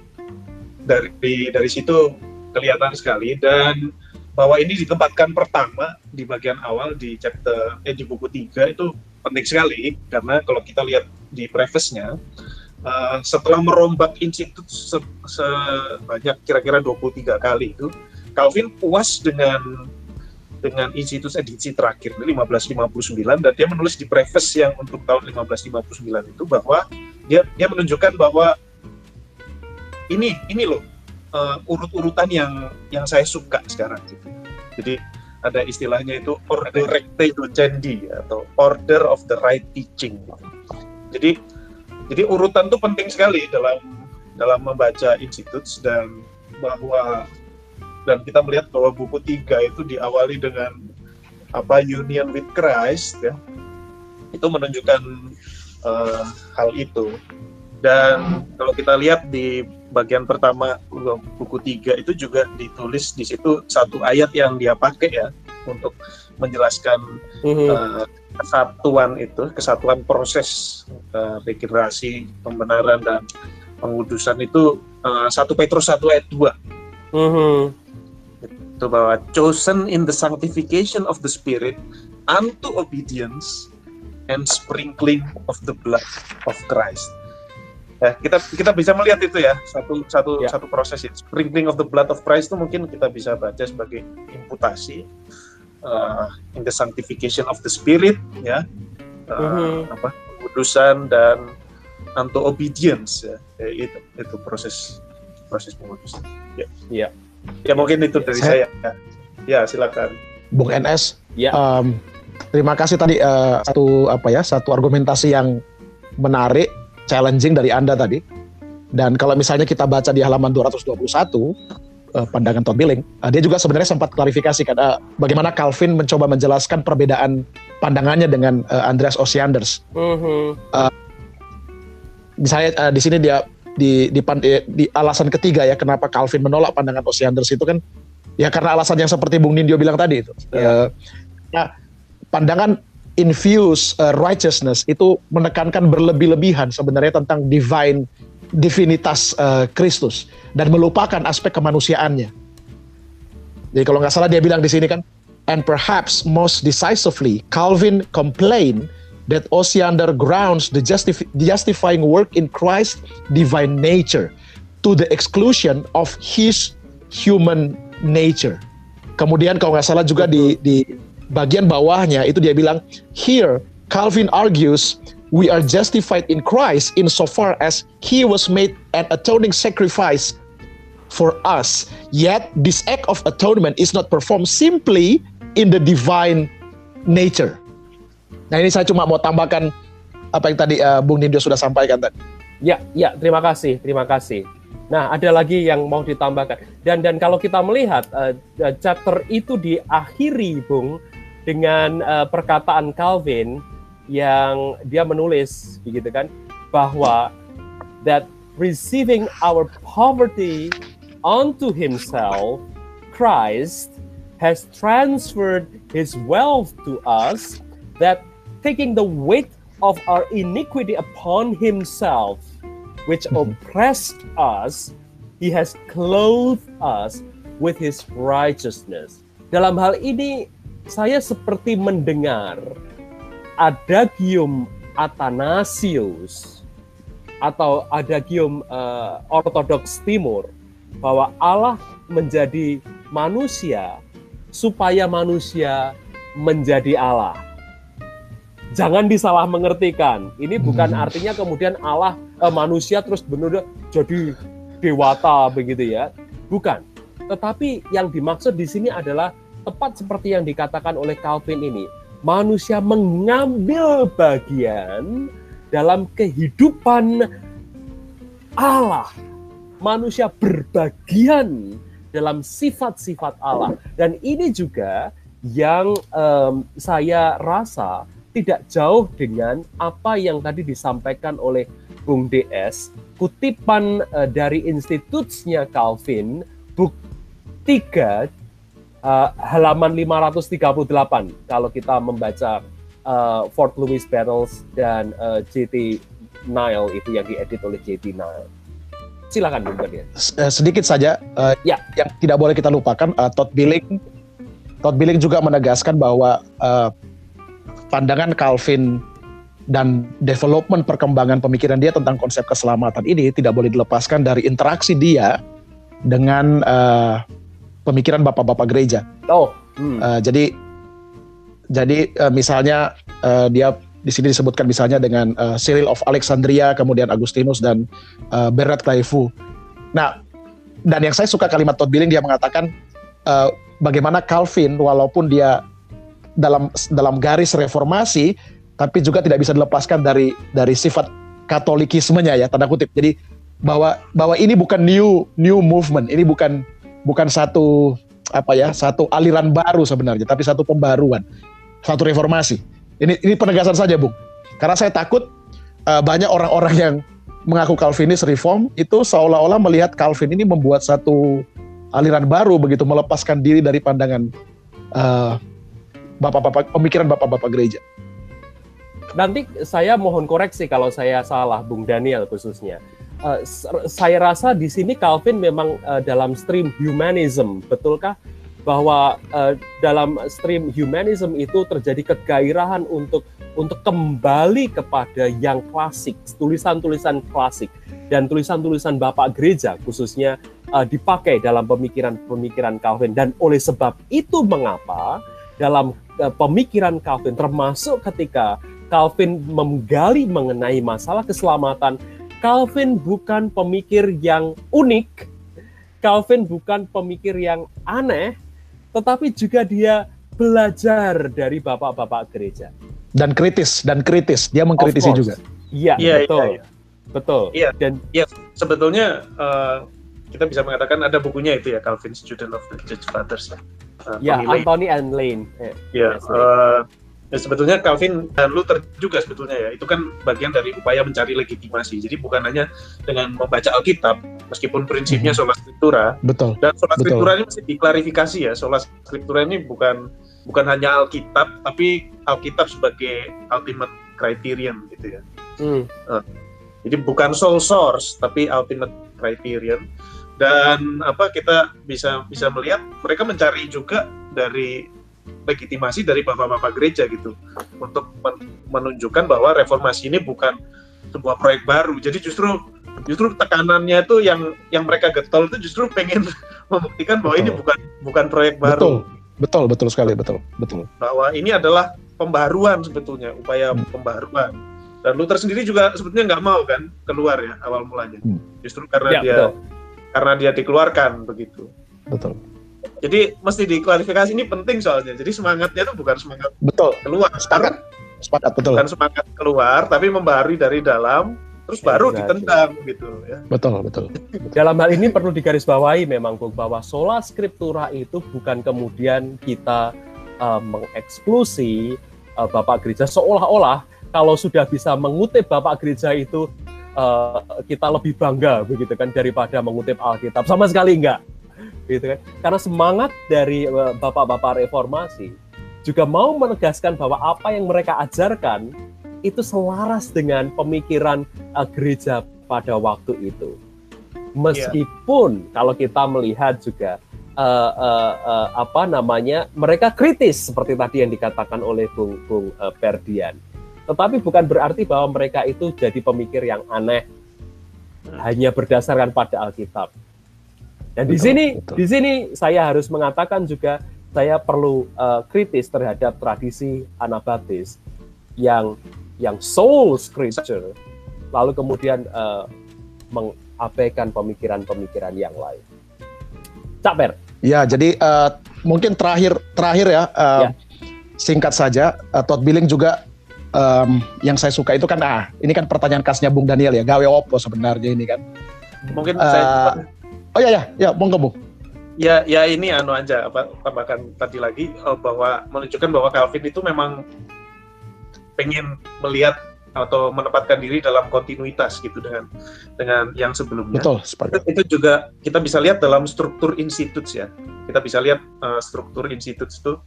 dari dari situ kelihatan sekali. Dan bahwa ini ditempatkan pertama di bagian awal di chapter eh di buku 3 itu penting sekali. Karena kalau kita lihat di preface-nya uh, setelah merombak institut se sebanyak kira-kira 23 kali itu Calvin puas dengan dengan institut edisi terakhir 1559 dan dia menulis di preface yang untuk tahun 1559 itu bahwa dia dia menunjukkan bahwa ini ini loh uh, urut-urutan yang yang saya suka sekarang gitu. Jadi ada istilahnya itu order recte docendi atau order of the right teaching. Jadi jadi urutan itu penting sekali dalam dalam membaca institut dan bahwa dan kita melihat bahwa buku tiga itu diawali dengan apa union with Christ ya itu menunjukkan uh, hal itu dan kalau kita lihat di bagian pertama buku tiga itu juga ditulis di situ satu ayat yang dia pakai ya untuk menjelaskan mm-hmm. uh, kesatuan itu kesatuan proses uh, regenerasi pembenaran dan pengudusan itu uh, satu Petrus satu ayat dua mm-hmm. itu bahwa chosen in the sanctification of the spirit unto obedience and sprinkling of the blood of Christ ya kita kita bisa melihat itu ya satu satu ya. satu proses itu sprinkling of the blood of Christ itu mungkin kita bisa baca sebagai imputasi uh, in the sanctification of the spirit ya. Uh, mm-hmm. apa pengudusan dan unto obedience ya, ya itu itu proses proses pengudusan. Ya. Ya. Ya mungkin itu dari saya, saya. ya. Silakan. Bung NS ya. um, terima kasih tadi uh, satu apa ya satu argumentasi yang menarik challenging dari Anda tadi. Dan kalau misalnya kita baca di halaman 221 uh, eh, pandangan Todd Billing, uh, dia juga sebenarnya sempat klarifikasi kan uh, bagaimana Calvin mencoba menjelaskan perbedaan pandangannya dengan uh, Andreas Osianders. Mm-hmm. Uh, misalnya uh, di sini dia di, di, di, di alasan ketiga ya kenapa Calvin menolak pandangan Osianders itu kan ya karena alasan yang seperti Bung Nindyo bilang tadi itu. Yeah. Uh, nah, pandangan infuse uh, righteousness itu menekankan berlebih-lebihan sebenarnya tentang divine divinitas uh, Kristus dan melupakan aspek kemanusiaannya. Jadi kalau nggak salah dia bilang di sini kan, and perhaps most decisively, Calvin complained that Osiander grounds the, justif the justifying work in Christ's divine nature to the exclusion of his human nature. Kemudian kalau nggak salah juga di, di bagian bawahnya itu dia bilang here Calvin argues we are justified in Christ in so far as he was made an atoning sacrifice for us. Yet this act of atonement is not performed simply in the divine nature. Nah ini saya cuma mau tambahkan apa yang tadi uh, Bung Nindyo sudah sampaikan tadi. Ya ya terima kasih terima kasih. Nah, ada lagi yang mau ditambahkan. Dan dan kalau kita melihat uh, chapter itu diakhiri, Bung, dengan uh, perkataan Calvin yang dia menulis begitu kan bahwa that receiving our poverty unto himself Christ has transferred his wealth to us that taking the weight of our iniquity upon himself which mm-hmm. oppressed us he has clothed us with his righteousness dalam hal ini saya seperti mendengar adagium Athanasius atau adagium uh, Ortodoks Timur bahwa Allah menjadi manusia supaya manusia menjadi Allah. Jangan disalah mengertikan. Ini bukan hmm. artinya kemudian Allah uh, manusia terus benar jadi dewata begitu ya. Bukan. Tetapi yang dimaksud di sini adalah tepat seperti yang dikatakan oleh Calvin ini, manusia mengambil bagian dalam kehidupan Allah. Manusia berbagian dalam sifat-sifat Allah. Dan ini juga yang um, saya rasa tidak jauh dengan apa yang tadi disampaikan oleh Bung DS, kutipan uh, dari institutsnya Calvin, buk 3 uh, halaman 538 kalau kita membaca uh, Fort Lewis Battles dan uh, JT Nile itu yang diedit oleh JT Nile. Silakan Bung ya. Sedikit saja uh, ya yang tidak boleh kita lupakan uh, Todd Billing Todd Billing juga menegaskan bahwa uh, pandangan Calvin dan development perkembangan pemikiran dia tentang konsep keselamatan ini tidak boleh dilepaskan dari interaksi dia dengan uh, pemikiran bapak-bapak gereja. Oh. Hmm. Uh, jadi jadi uh, misalnya uh, dia di sini disebutkan misalnya dengan uh, Cyril of Alexandria, kemudian Agustinus dan uh, Bernard Clairvaux. Nah, dan yang saya suka kalimat Todd Billing dia mengatakan uh, bagaimana Calvin walaupun dia dalam dalam garis reformasi tapi juga tidak bisa dilepaskan dari dari sifat katolikismenya ya tanda kutip. Jadi bahwa bahwa ini bukan new new movement, ini bukan bukan satu apa ya satu aliran baru sebenarnya, tapi satu pembaruan, satu reformasi. Ini ini penegasan saja, Bung. Karena saya takut uh, banyak orang-orang yang mengaku Calvinis reform itu seolah-olah melihat Calvin ini membuat satu aliran baru begitu melepaskan diri dari pandangan uh, bapak-bapak pemikiran bapak-bapak gereja. Nanti saya mohon koreksi kalau saya salah, Bung Daniel khususnya. Uh, saya rasa di sini Calvin memang uh, dalam stream humanism, betulkah? Bahwa uh, dalam stream humanism itu terjadi kegairahan untuk untuk kembali kepada yang klasik, tulisan-tulisan klasik dan tulisan-tulisan Bapak Gereja khususnya uh, dipakai dalam pemikiran-pemikiran Calvin dan oleh sebab itu mengapa dalam uh, pemikiran Calvin termasuk ketika Calvin menggali mengenai masalah keselamatan Calvin bukan pemikir yang unik Calvin bukan pemikir yang aneh tetapi juga dia belajar dari bapak-bapak gereja. Dan kritis, dan kritis. Dia mengkritisi juga. Iya, ya, betul. Ya, ya. Betul. Iya, dan iya sebetulnya uh, kita bisa mengatakan ada bukunya itu ya Calvin Student of the Church Fathers ya. Uh, ya, Anthony and Lane. Eh, ya, uh, ya, sebetulnya Calvin dan Luther juga sebetulnya ya itu kan bagian dari upaya mencari legitimasi. Jadi bukan hanya dengan membaca Alkitab, meskipun prinsipnya sola scriptura. Betul. Dan sola scriptura ini mesti diklarifikasi ya. Sola scriptura ini bukan bukan hanya Alkitab, tapi Alkitab sebagai ultimate criterion gitu ya. Hmm. Uh, jadi bukan sole source, tapi ultimate criterion. Dan apa kita bisa bisa melihat mereka mencari juga dari legitimasi dari bapak-bapak gereja gitu untuk menunjukkan bahwa reformasi ini bukan sebuah proyek baru. Jadi justru justru tekanannya itu yang yang mereka getol itu justru pengen membuktikan bahwa betul. ini bukan bukan proyek baru. Betul. Betul, betul sekali, betul, betul. Bahwa ini adalah pembaruan sebetulnya, upaya hmm. pembaruan. Dan Luther sendiri juga sebetulnya nggak mau kan keluar ya awal mulanya, hmm. justru karena ya, dia betul. karena dia dikeluarkan begitu. Betul. Jadi mesti diklarifikasi ini penting soalnya. Jadi semangatnya itu bukan semangat betul keluar, sepakat, sepakat betul. Bukan semangat keluar, tapi membarui dari dalam terus baru ditendang gitu ya. Betul, betul. Dalam hal ini perlu digarisbawahi memang Bung bahwa sola scriptura itu bukan kemudian kita uh, mengeksklusi uh, Bapak gereja seolah-olah kalau sudah bisa mengutip Bapak gereja itu uh, kita lebih bangga begitu kan daripada mengutip Alkitab. Sama sekali enggak. Gitu kan. Karena semangat dari bapak-bapak reformasi juga mau menegaskan bahwa apa yang mereka ajarkan itu selaras dengan pemikiran uh, gereja pada waktu itu. Meskipun yeah. kalau kita melihat juga uh, uh, uh, apa namanya mereka kritis seperti tadi yang dikatakan oleh Bung Bung uh, Perdian. Tetapi bukan berarti bahwa mereka itu jadi pemikir yang aneh hanya berdasarkan pada Alkitab. Dan betul, di sini betul. di sini saya harus mengatakan juga saya perlu uh, kritis terhadap tradisi Anabaptis yang yang soul scripture, lalu kemudian uh, mengabaikan pemikiran-pemikiran yang lain. Cak. Ya, jadi uh, mungkin terakhir terakhir ya, uh, ya. singkat saja, uh, Todd Billing juga um, yang saya suka itu kan, ah, ini kan pertanyaan khasnya Bung Daniel ya, gawe opo sebenarnya ini kan. Mungkin uh, saya Oh ya ya, ya monggo Bung. Ya, ya ini anu aja apa tambahkan tadi lagi bahwa menunjukkan bahwa Calvin itu memang pengen melihat atau menempatkan diri dalam kontinuitas gitu dengan dengan yang sebelumnya. Betul, sepakat. Itu juga kita bisa lihat dalam struktur instituts ya. Kita bisa lihat uh, struktur instituts itu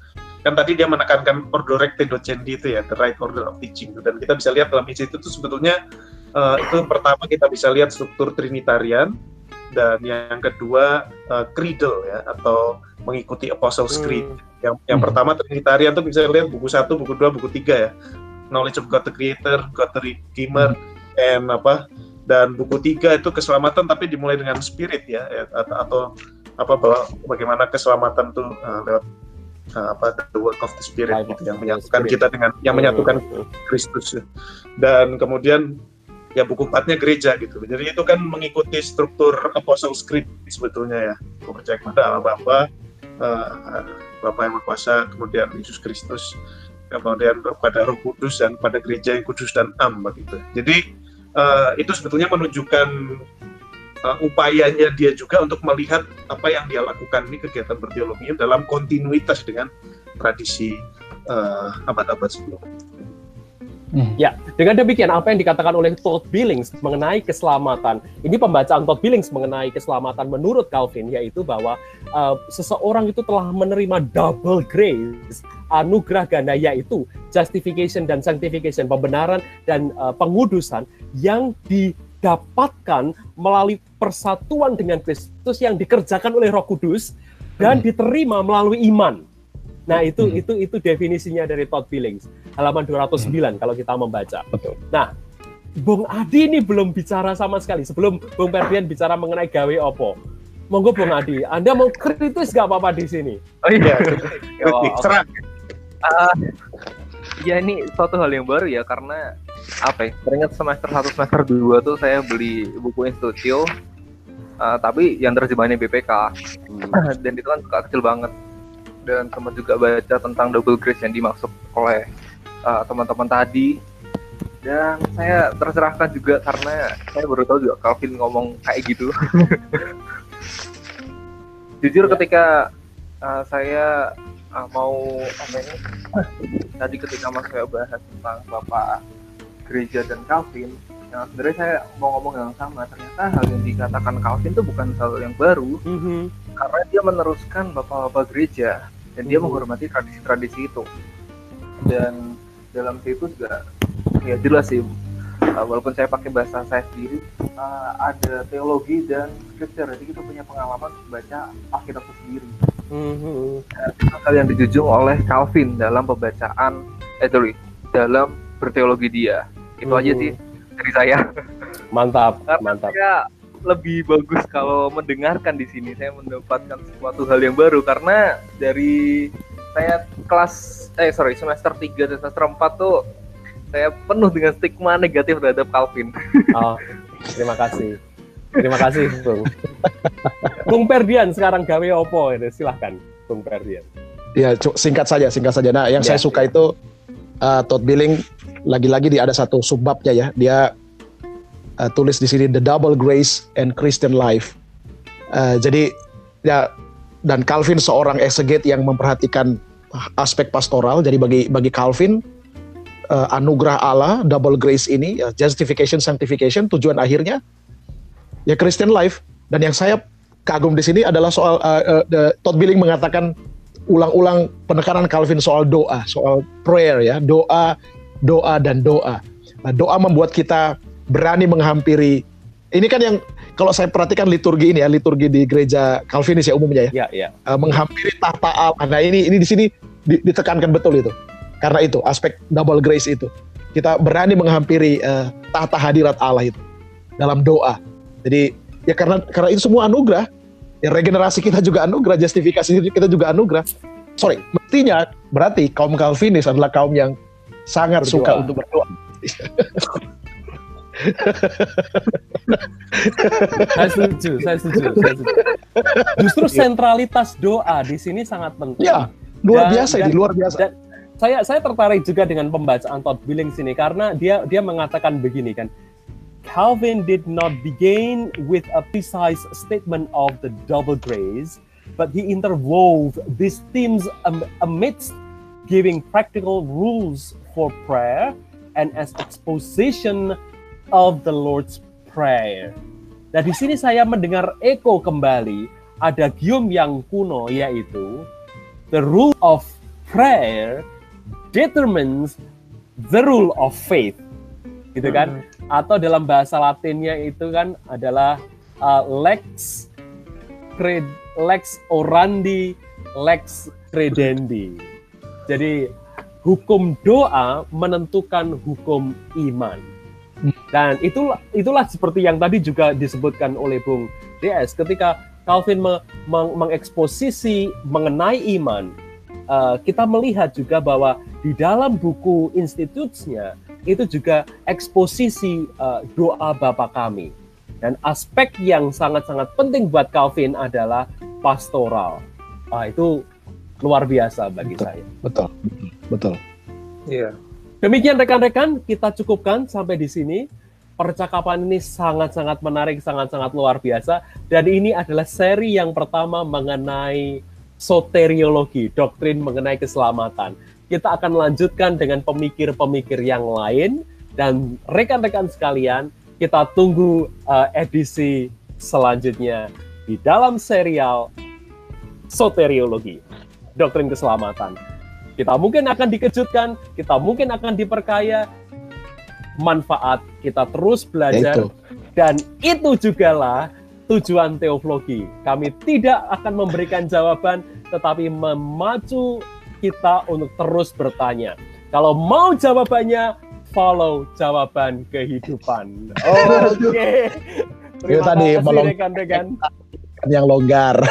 kan tadi dia menekankan ordo recte docendi itu ya, the right order of teaching dan kita bisa lihat dalam institut itu sebetulnya uh, itu pertama kita bisa lihat struktur trinitarian dan yang kedua uh, creedal ya atau mengikuti Apostles' Creed. Hmm. Yang yang hmm. pertama trinitarian itu bisa lihat buku satu, buku dua, buku tiga ya knowledge of God the Creator, God the Redeemer, and apa dan buku tiga itu keselamatan tapi dimulai dengan spirit ya, ya atau, atau apa bahwa bagaimana keselamatan tuh uh, lewat uh, apa the work of the spirit gitu yang menyatukan kita dengan yang menyatukan Kristus dan kemudian ya buku empatnya gereja gitu jadi itu kan mengikuti struktur apostle script sebetulnya ya percaya kepada Allah Bapa uh, Bapa yang Maha kemudian Yesus Kristus kemudian kepada Roh Kudus dan pada gereja yang kudus dan am begitu. Jadi uh, itu sebetulnya menunjukkan uh, upayanya dia juga untuk melihat apa yang dia lakukan ini kegiatan berteologi dalam kontinuitas dengan tradisi uh, abad-abad sebelumnya. Hmm. Ya, dengan demikian apa yang dikatakan oleh Todd Billings mengenai keselamatan, ini pembacaan Todd Billings mengenai keselamatan menurut Calvin yaitu bahwa uh, seseorang itu telah menerima double grace, anugerah ganda yaitu justification dan sanctification, pembenaran dan uh, pengudusan yang didapatkan melalui persatuan dengan Kristus yang dikerjakan oleh Roh Kudus dan hmm. diterima melalui iman. Nah, itu hmm. itu itu definisinya dari Todd Billings, halaman 209 hmm. kalau kita membaca. Betul. Nah, Bung Adi ini belum bicara sama sekali. Sebelum Bung Ferdian bicara mengenai gawe opo. Monggo Bung Adi, Anda mau kritis gak apa-apa di sini? Oh iya, kritik. Serang. Uh, ya ini suatu hal yang baru ya karena apa ya? Teringat semester 1 semester 2 tuh saya beli buku Institutio uh, tapi yang terjemahannya BPK. Hmm. Dan itu kan kecil banget dan teman juga baca tentang double grace yang dimaksud oleh uh, teman-teman tadi. Dan saya tercerahkan juga karena saya baru tahu juga Calvin ngomong kayak gitu. Jujur ketika uh, saya uh, mau apa ini? Tadi ketika mas saya bahas tentang bapak gereja dan Calvin yang sebenarnya saya mau ngomong yang sama. Ternyata hal yang dikatakan Calvin itu bukan hal yang baru. Mm -hmm. karena dia meneruskan bapak-bapak gereja dan dia hmm. menghormati tradisi-tradisi itu dan dalam situ juga ya jelas sih uh, walaupun saya pakai bahasa saya sendiri uh, ada teologi dan scripture jadi kita punya pengalaman baca Alkitab itu sendiri mm-hmm. hal yang dijunjung oleh Calvin dalam pembacaan eh sorry, dalam berteologi dia itu mm-hmm. aja sih dari saya mantap mantap saya lebih bagus kalau mendengarkan di sini. Saya mendapatkan sesuatu hal yang baru karena dari saya kelas eh sorry semester 3 dan semester 4 tuh saya penuh dengan stigma negatif terhadap Calvin. Oh, terima kasih. Terima kasih, Bung. Bung Perdian sekarang gawe opo ini? Silahkan, Bung Perdian. Ya, singkat saja, singkat saja. Nah, yang ya, saya suka ya. itu uh, Todd Billing lagi-lagi di ada satu subbabnya ya. Dia uh, tulis di sini the double grace and Christian life. Uh, jadi ya dan Calvin seorang exeget yang memperhatikan aspek pastoral. Jadi bagi bagi Calvin uh, anugerah Allah double grace ini uh, justification sanctification tujuan akhirnya ya Christian life. Dan yang saya kagum di sini adalah soal uh, uh, Todd Billing mengatakan ulang-ulang penekanan Calvin soal doa, soal prayer ya, doa, doa dan doa. Nah, doa membuat kita berani menghampiri ini kan yang kalau saya perhatikan liturgi ini ya liturgi di gereja Calvinis ya umumnya ya, ya, ya. Uh, menghampiri tahta Allah. Nah ini ini di sini ditekankan betul itu karena itu aspek double grace itu kita berani menghampiri uh, tahta hadirat Allah itu dalam doa. Jadi ya karena karena itu semua anugerah ya regenerasi kita juga anugerah justifikasi kita juga anugerah. Sorry, mestinya berarti kaum Calvinis adalah kaum yang sangat berdoa. suka untuk berdoa. saya setuju, saya setuju, saya setuju. Justru sentralitas doa di sini sangat penting. Ya, luar dan, biasa dan, ini, luar biasa. Dan, saya saya tertarik juga dengan pembacaan Todd Billings ini karena dia dia mengatakan begini kan. Calvin did not begin with a precise statement of the double grace, but he interwove these themes amidst giving practical rules for prayer and as exposition of the Lord's Prayer. Nah, di sini saya mendengar eko kembali ada gium yang kuno yaitu the rule of prayer determines the rule of faith. Gitu kan? Hmm. Atau dalam bahasa Latinnya itu kan adalah uh, lex cred, lex orandi lex credendi. Jadi hukum doa menentukan hukum iman. Dan itulah itulah seperti yang tadi juga disebutkan oleh Bung DS ketika Calvin me, meng, mengeksposisi mengenai iman, uh, kita melihat juga bahwa di dalam buku institutsnya itu juga eksposisi uh, doa Bapa kami. Dan aspek yang sangat-sangat penting buat Calvin adalah pastoral. Uh, itu luar biasa bagi betul, saya. Betul, betul. Iya. Demikian rekan-rekan, kita cukupkan sampai di sini. percakapan ini sangat-sangat menarik, sangat-sangat luar biasa. Dan ini adalah seri yang pertama mengenai soteriologi, doktrin mengenai keselamatan. Kita akan lanjutkan dengan pemikir-pemikir yang lain dan rekan-rekan sekalian, kita tunggu uh, edisi selanjutnya di dalam serial soteriologi, doktrin keselamatan. Kita mungkin akan dikejutkan, kita mungkin akan diperkaya, manfaat kita terus belajar, itu. dan itu jugalah tujuan teologi. Kami tidak akan memberikan jawaban, tetapi memacu kita untuk terus bertanya. Kalau mau jawabannya, follow jawaban kehidupan. Oke. Okay. Terima tadi kasih rekan-rekan. Yang longgar.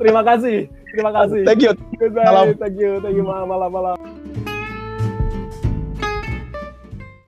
Terima kasih. Terima kasih. Thank you. Goodbye. Malam. Thank you. Thank you. Malam, malam, malam.